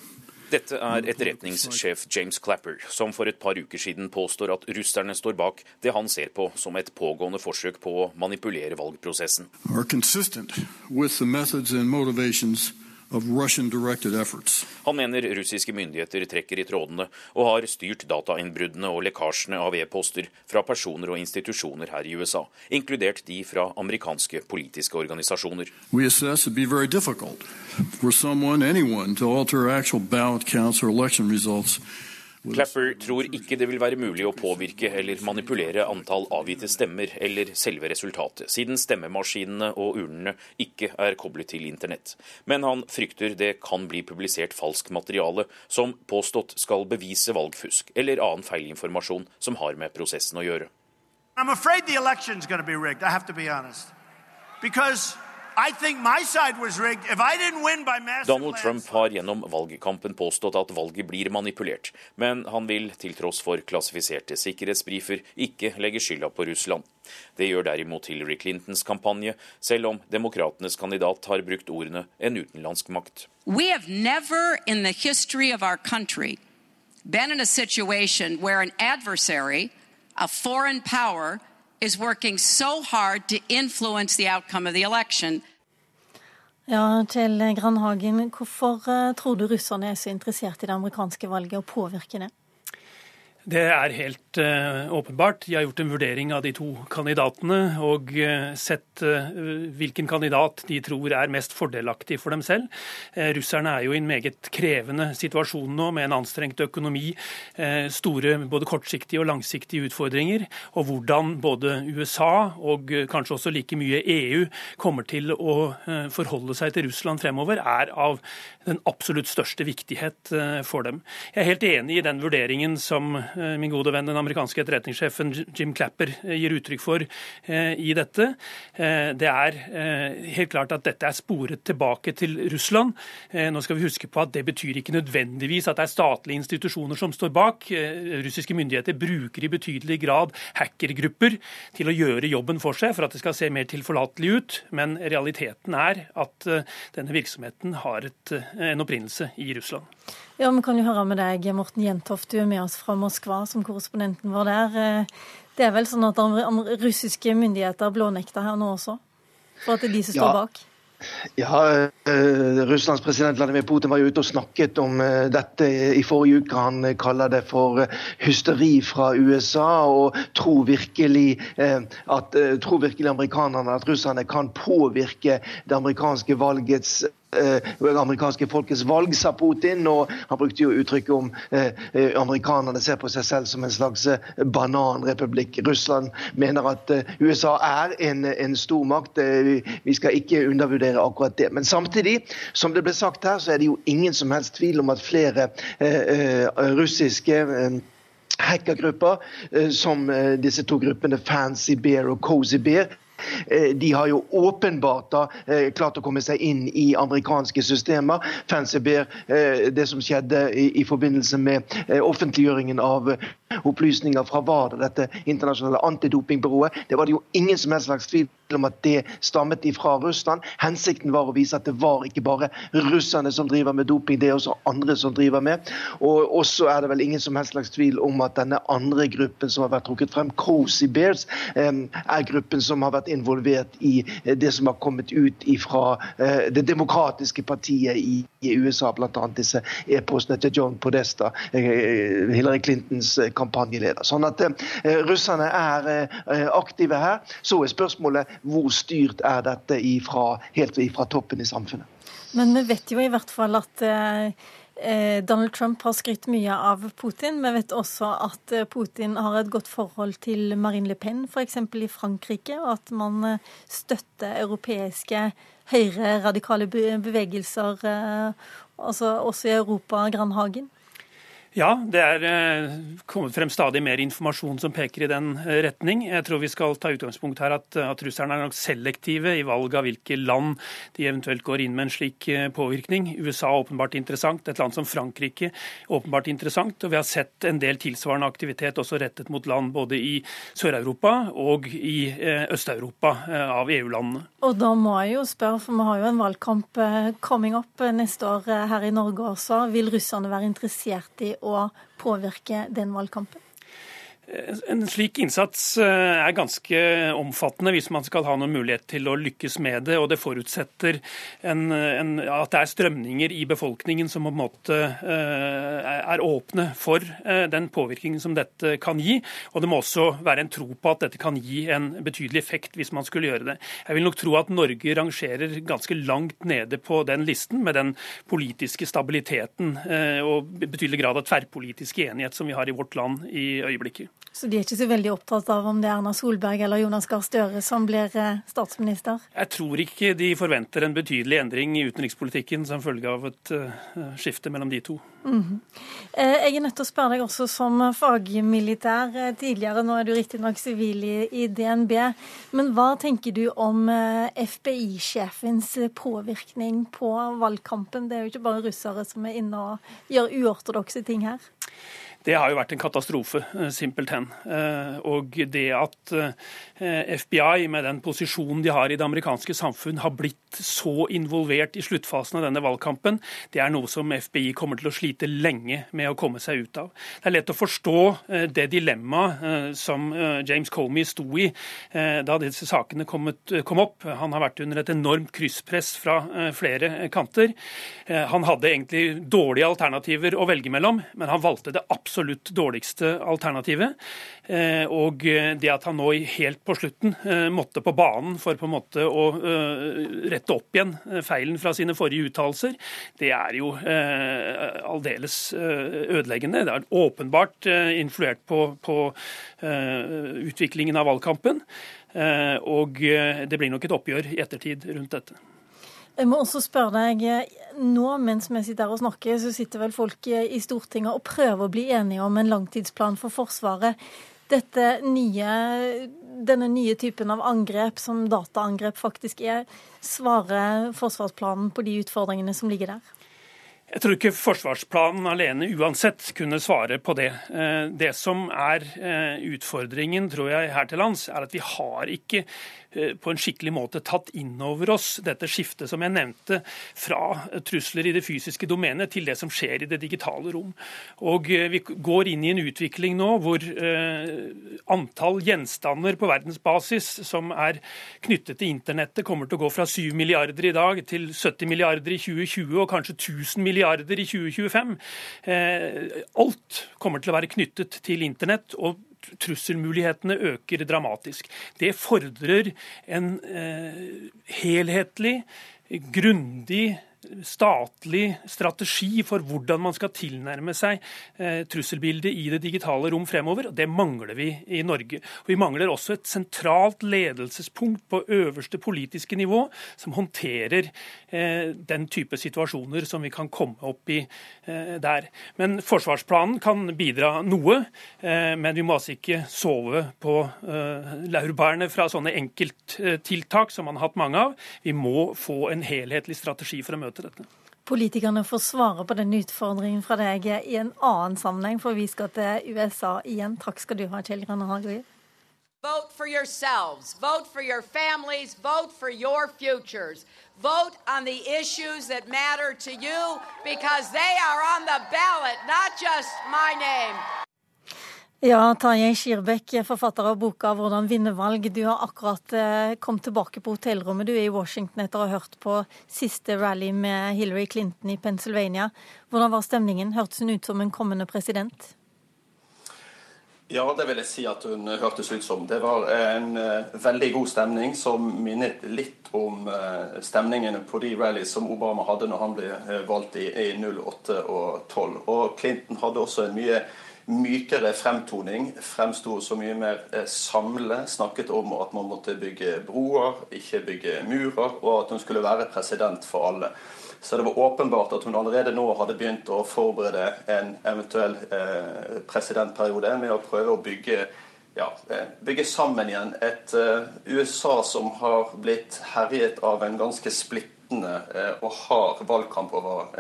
Dette er etterretningssjef James Clapper, som for et par uker siden påstår at russerne står bak det han ser på som et pågående forsøk på å manipulere valgprosessen. Han mener russiske myndigheter trekker i trådene og har styrt datainnbruddene og lekkasjene av e-poster fra personer og institusjoner her i USA, inkludert de fra amerikanske politiske organisasjoner. We assess it be very difficult for someone, anyone, to alter actual ballot counts or election results Clapper tror ikke det vil være mulig å påvirke eller manipulere antall avgitte stemmer eller selve resultatet, siden stemmemaskinene og urnene ikke er koblet til internett. Men han frykter det kan bli publisert falsk materiale som påstått skal bevise valgfusk eller annen feilinformasjon som har med prosessen å gjøre. I'm afraid the election's going to be rigged, I have to be honest. Donald Trump har gjennom valgkampen påstått at valget blir manipulert, men han vil til tross for klassifiserte sikkerhetsbrifer ikke legge skylda på Russland. Det gjør derimot Hillary Clintons kampanje, selv om demokratenes kandidat har brukt ordene en utenlandsk makt. We have never in the history of our country been in a situation where an adversary, a foreign power, is working so hard to influence the outcome of the election. Ja, Kjell Grandhagen, hvorfor eh, tror du russerne er så interessert i det amerikanske valget og påvirker det? Det er helt uh, åpenbart. De har gjort en vurdering av de to kandidatene og uh, sett uh, hvilken kandidat de tror er mest fordelaktig for dem selv. russerne er jo i en meget krevende situasjon nå med en anstrengt økonomi, store både kortsiktige og langsiktige utfordringer. Og hvordan både USA og kanskje også like mye EU kommer til å forholde seg til Russland fremover, er av den absolutt største viktighet for dem. Jeg er helt enig i den vurderingen som min gode venn den amerikanske etterretningssjefen Jim Clapper eh, gir uttrykk for eh, i dette. Det er helt klart at dette er sporet tilbake til Russland. Nå skal vi huske på at det betyr ikke nødvendigvis at det er statlige institusjoner som står bak. Russiske myndigheter bruker i betydelig grad hackergrupper til å gjøre jobben for seg, for at det skal se mer tilforlatelig ut. Men realiteten er at denne virksomheten har et, en opprinnelse i Russland. Ja, Vi kan jo høre med deg, Morten Jentoft, du er med oss fra Moskva som korrespondenten vår der. Eh, det er vel sånn at russiske myndigheter blånekter her nå også? For at det er de som står ja. bak? Ja, eh, Russlands president Vladimir Putin var jo ute og snakket om eh, dette i forrige uke. Han eh, kaller det for hysteri fra USA, og tror virkelig, at, tror virkelig amerikanerne at russerne kan påvirke det amerikanske valgets det eh, amerikanske folkets valg, sa Putin. Og han brukte jo uttrykket om eh, eh, amerikanerne ser på seg selv som en slags bananrepublikk. Russland mener at USA er en, en stormakt. Vi skal ikke undervurdere akkurat det. Men samtidig, som det ble sagt her, så er det jo ingen som helst tvil om at flere russiske hackergrupper, som disse to gruppene Fancy Bear og Cozy Bear, Eh, de har jo åpenbart da eh, klart å komme seg inn i amerikanske systemer. Fancybear, eh, det som skjedde i, forbindelse med offentliggjøringen av opplysninger fra WADA, dette internasjonale antidopingbyrået, det var det jo ingen som helst slags tvil om at det stammet ifra Russland. Hensikten var å vise at det var ikke bare russerne som driver med doping, det er også andre som driver med. Og også er det vel ingen som helst slags tvil om at denne andre gruppen som har vært trukket frem, Cozy Bears, er gruppen som har vært involvert i eh, det som har kommet ut fra eh, det demokratiske partiet i USA, bl.a. disse e-postene til John Podesta, eh, Hillary Clintons kampanjeleder. Sånn at russerne er aktive her. Så er spørsmålet hvor styrt er dette ifra, helt fra toppen i samfunnet. Men vi vet jo i hvert fall at Eh, Donald Trump har skrytt mye av Putin. Vi vet også at eh, Putin har et godt forhold til Marine Le Pen, f.eks. i Frankrike, og at man eh, støtter europeiske høyre radikale bevegelser, altså også i Europa, Grandhagen. Ja, det er eh, kommet frem stadig mer informasjon som peker i den eh, retning. Jeg tror vi skal ta utgangspunkt her at, at russerne er nok selektive i valg av hvilke land de eventuelt går inn med en slik eh, påvirkning. USA er åpenbart interessant, et land som Frankrike er åpenbart interessant. Og vi har sett en del tilsvarende aktivitet også rettet mot land både i Sør-Europa og i Øst-Europa av EU-landene. Og da må jeg jo spørre, for vi har jo en valgkamp coming up neste år her i Norge også. Vil russerne være interessert i å påvirke den valgkampen? En slik innsats eh, er ganske omfattende hvis man skal ha noen mulighet til å lykkes med det. og Det forutsetter en, en, at det er strømninger i befolkningen som på en måte eh, er åpne for eh, den påvirkningen som dette kan gi. Og det må også være en tro på at dette kan gi en betydelig effekt hvis man skulle gjøre det. Jeg vil nok tro at Norge rangerer ganske langt nede på den listen med den politiske stabiliteten og betydelig grad av tverrpolitisk enighet som vi har i vårt land i øyeblikket. Så de er ikke så veldig opptatt av om det er Erna Solberg eller Jonas Gahr Støre som blir eh, statsminister? Jeg tror ikke de forventer en betydelig endring i utenrikspolitikken som følge av et uh, skifte mellom de to. Mm -hmm. Jeg er nødt til å spørre deg også som fagmilitær tidligere, nå er du riktignok sivil i, i DNB, men hva tenker du om FBI-sjefens påvirkning på valgkampen? Det er jo ikke bare russere som er inne og gjør uortodokse ting her? Det har jo vært en katastrofe, eh, simpelthen. Eh, og det at eh, FBI, med den posisjonen de har i det amerikanske samfunn, har blitt så involvert i sluttfasen av denne valgkampen, det er noe som FBI kommer til å slite lenge med å komme seg ut av. Det er lett å forstå det dilemmaet som James Comey sto i da disse sakene kom opp. Han har vært under et enormt krysspress fra flere kanter. Han hadde egentlig dårlige alternativer å velge mellom, men han valgte det absolutt absolutt dårligste alternativet. Eh, og det at han nå helt på slutten eh, måtte på banen for på en måte å eh, rette opp igjen feilen fra sine forrige uttalelser, det er jo aldeles ødeleggende. Det er åpenbart influert på, på utviklingen av valgkampen. Og det blir nok et oppgjør i ettertid rundt dette. Jeg må også spørre deg, nå mens vi sitter her og snakker, så sitter vel folk i Stortinget og prøver å bli enige om en langtidsplan for Forsvaret. Dette nye, denne nye typen av angrep, som dataangrep faktisk er, svarer forsvarsplanen på de utfordringene som ligger der? Jeg tror ikke forsvarsplanen alene uansett kunne svare på det. Eh, det som er eh, utfordringen tror jeg her til lands, er at vi har ikke eh, på en skikkelig måte tatt inn over oss dette skiftet som jeg nevnte, fra trusler i det fysiske domenet til det som skjer i det digitale rom. Og Vi går inn i en utvikling nå hvor antall gjenstander på verdensbasis som er knyttet til internettet, kommer til å gå fra 7 milliarder i dag til 70 milliarder i 2020 og kanskje 1000 milliarder i 2025. Alt kommer til å være knyttet til internett. og trusselmulighetene øker dramatisk. Det fordrer en eh, helhetlig, grundig statlig strategi for hvordan man skal tilnærme seg eh, trusselbildet i det digitale rom fremover. og Det mangler vi i Norge. Og Vi mangler også et sentralt ledelsespunkt på øverste politiske nivå som håndterer eh, den type situasjoner som vi kan komme opp i eh, der. Men Forsvarsplanen kan bidra noe, men vi må altså ikke sove på laurbærene fra sånne enkelttiltak som man har hatt mange av. Vi må få en helhetlig strategi for å møte dette. Politikerne får svare på den utfordringen fra deg i en annen sammenheng, for vi skal til USA igjen. Takk skal du ha, Kjell Grønne Hagerud. Vote for yourselves. Vote for your families. Vote for your futures. Vote on the issues that matter to you because they are on the ballot, not just my name. Ja, Tarjei Skirbekk, forfatter av boka 'Hvordan vinne valg'. Du har akkurat eh, kommet tilbake på hotellrommet. Du er i Washington etter å ha hørt på siste rally med Hillary Clinton i Pennsylvania. Hvordan var stemningen? Hørtes hun ut som en kommende president? Ja, det vil jeg si at hun hørtes ut som. Det var en uh, veldig god stemning som minnet litt om uh, stemningene på de rallies som Obama hadde når han ble valgt i, i 08 og 12. Og Clinton hadde også en mye mykere fremtoning. Fremsto så mye mer samlet, samle. Snakket om at man måtte bygge broer, ikke bygge murer, og at hun skulle være president for alle. Så det var åpenbart at hun allerede nå hadde begynt å forberede en eventuell eh, presidentperiode med å prøve å bygge, ja, eh, bygge sammen igjen et USA som har blitt herjet av en ganske splittende og hard valgkamp over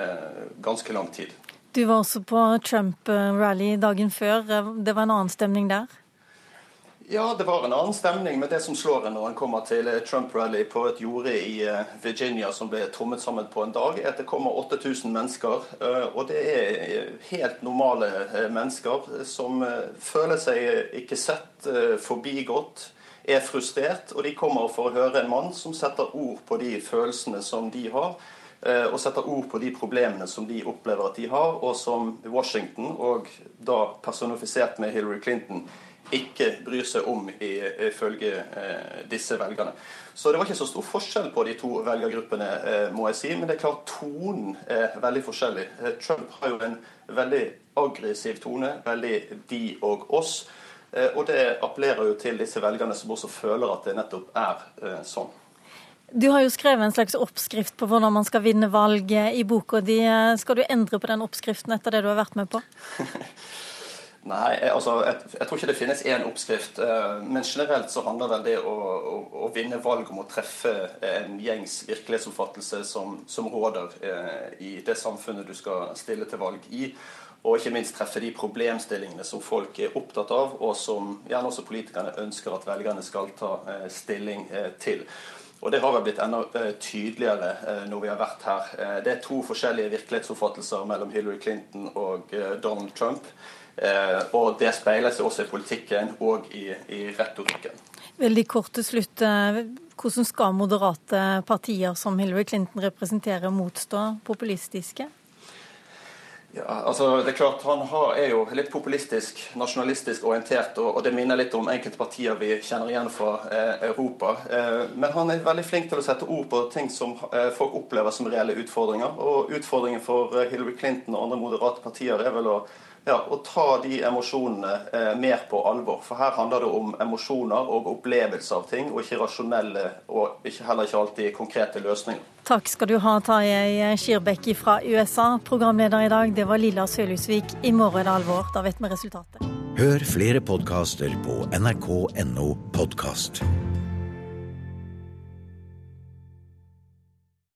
ganske lang tid. Du var også på Trump-rally dagen før. Det var en annen stemning der? Ja, det var en annen stemning, men det som slår en når en kommer til Trump-rally på et jorde i eh, Virginia som ble trommet sammen på en dag, er at det kommer 8000 mennesker. Eh, og det er helt normale eh, mennesker som føler seg ikke sett, forbigått, er frustrert. Og de kommer for å høre en mann som setter ord på de følelsene som de har Eh, og setter ord på de problemene som de opplever at de har, og som Washington, og da personifisert med Hillary Clinton, ikke bryr seg om ifølge eh, disse velgerne. Så det var ikke så stor forskjell på de to velgergruppene, eh, må jeg si. Men det er klart tonen er veldig forskjellig. Trump har jo en veldig aggressiv tone, veldig de og oss. Og det appellerer jo til disse velgerne som også føler at det nettopp er sånn. Du har jo skrevet en slags oppskrift på hvordan man skal vinne valg i boka di. Skal du endre på den oppskriften etter det du har vært med på? [LAUGHS] Nei, altså, jeg, jeg, tror ikke det finnes én oppskrift. Eh, men generelt så handler vel det å, å, å, vinne valg om å treffe en gjengs virkelighetsoppfattelse som, som råder eh, i det samfunnet du skal stille til valg i. Og ikke minst treffe de problemstillingene som folk er opptatt av, og som gjerne også politikerne ønsker at velgerne skal ta eh, stilling eh, til. Og det har vel blitt enda eh, tydeligere eh, når vi har vært her. Eh, det er to forskjellige virkelighetsoppfattelser mellom Hillary Clinton og Donald Trump. Og det speiler seg også i politikken og i, i retorikken. Veldig kort til slutt. Hvordan skal moderate partier som Hillary Clinton representerer, motstå populistiske? Ja, altså det er klart Han har, er jo litt populistisk, nasjonalistisk orientert, og, og, det minner litt om enkelte partier vi kjenner igjen fra eh, Europa. Eh, men han er veldig flink til å sette ord på ting som eh, folk opplever som reelle utfordringer. Og utfordringen for eh, Hillary Clinton og andre moderate partier er vel å ja, å ta de emosjonene eh, mer på alvor. For her handler det om emosjoner og opplevelse av ting, og ikke rasjonelle og ikke, heller ikke alltid konkrete løsninger. Takk skal du ha, Tarjei Skirbekk fra USA. Programleder i dag, det var Lilla Sølhusvik. I morgen er det alvor. Da vet vi resultatet. Hør flere podkaster på nrk.no podkast.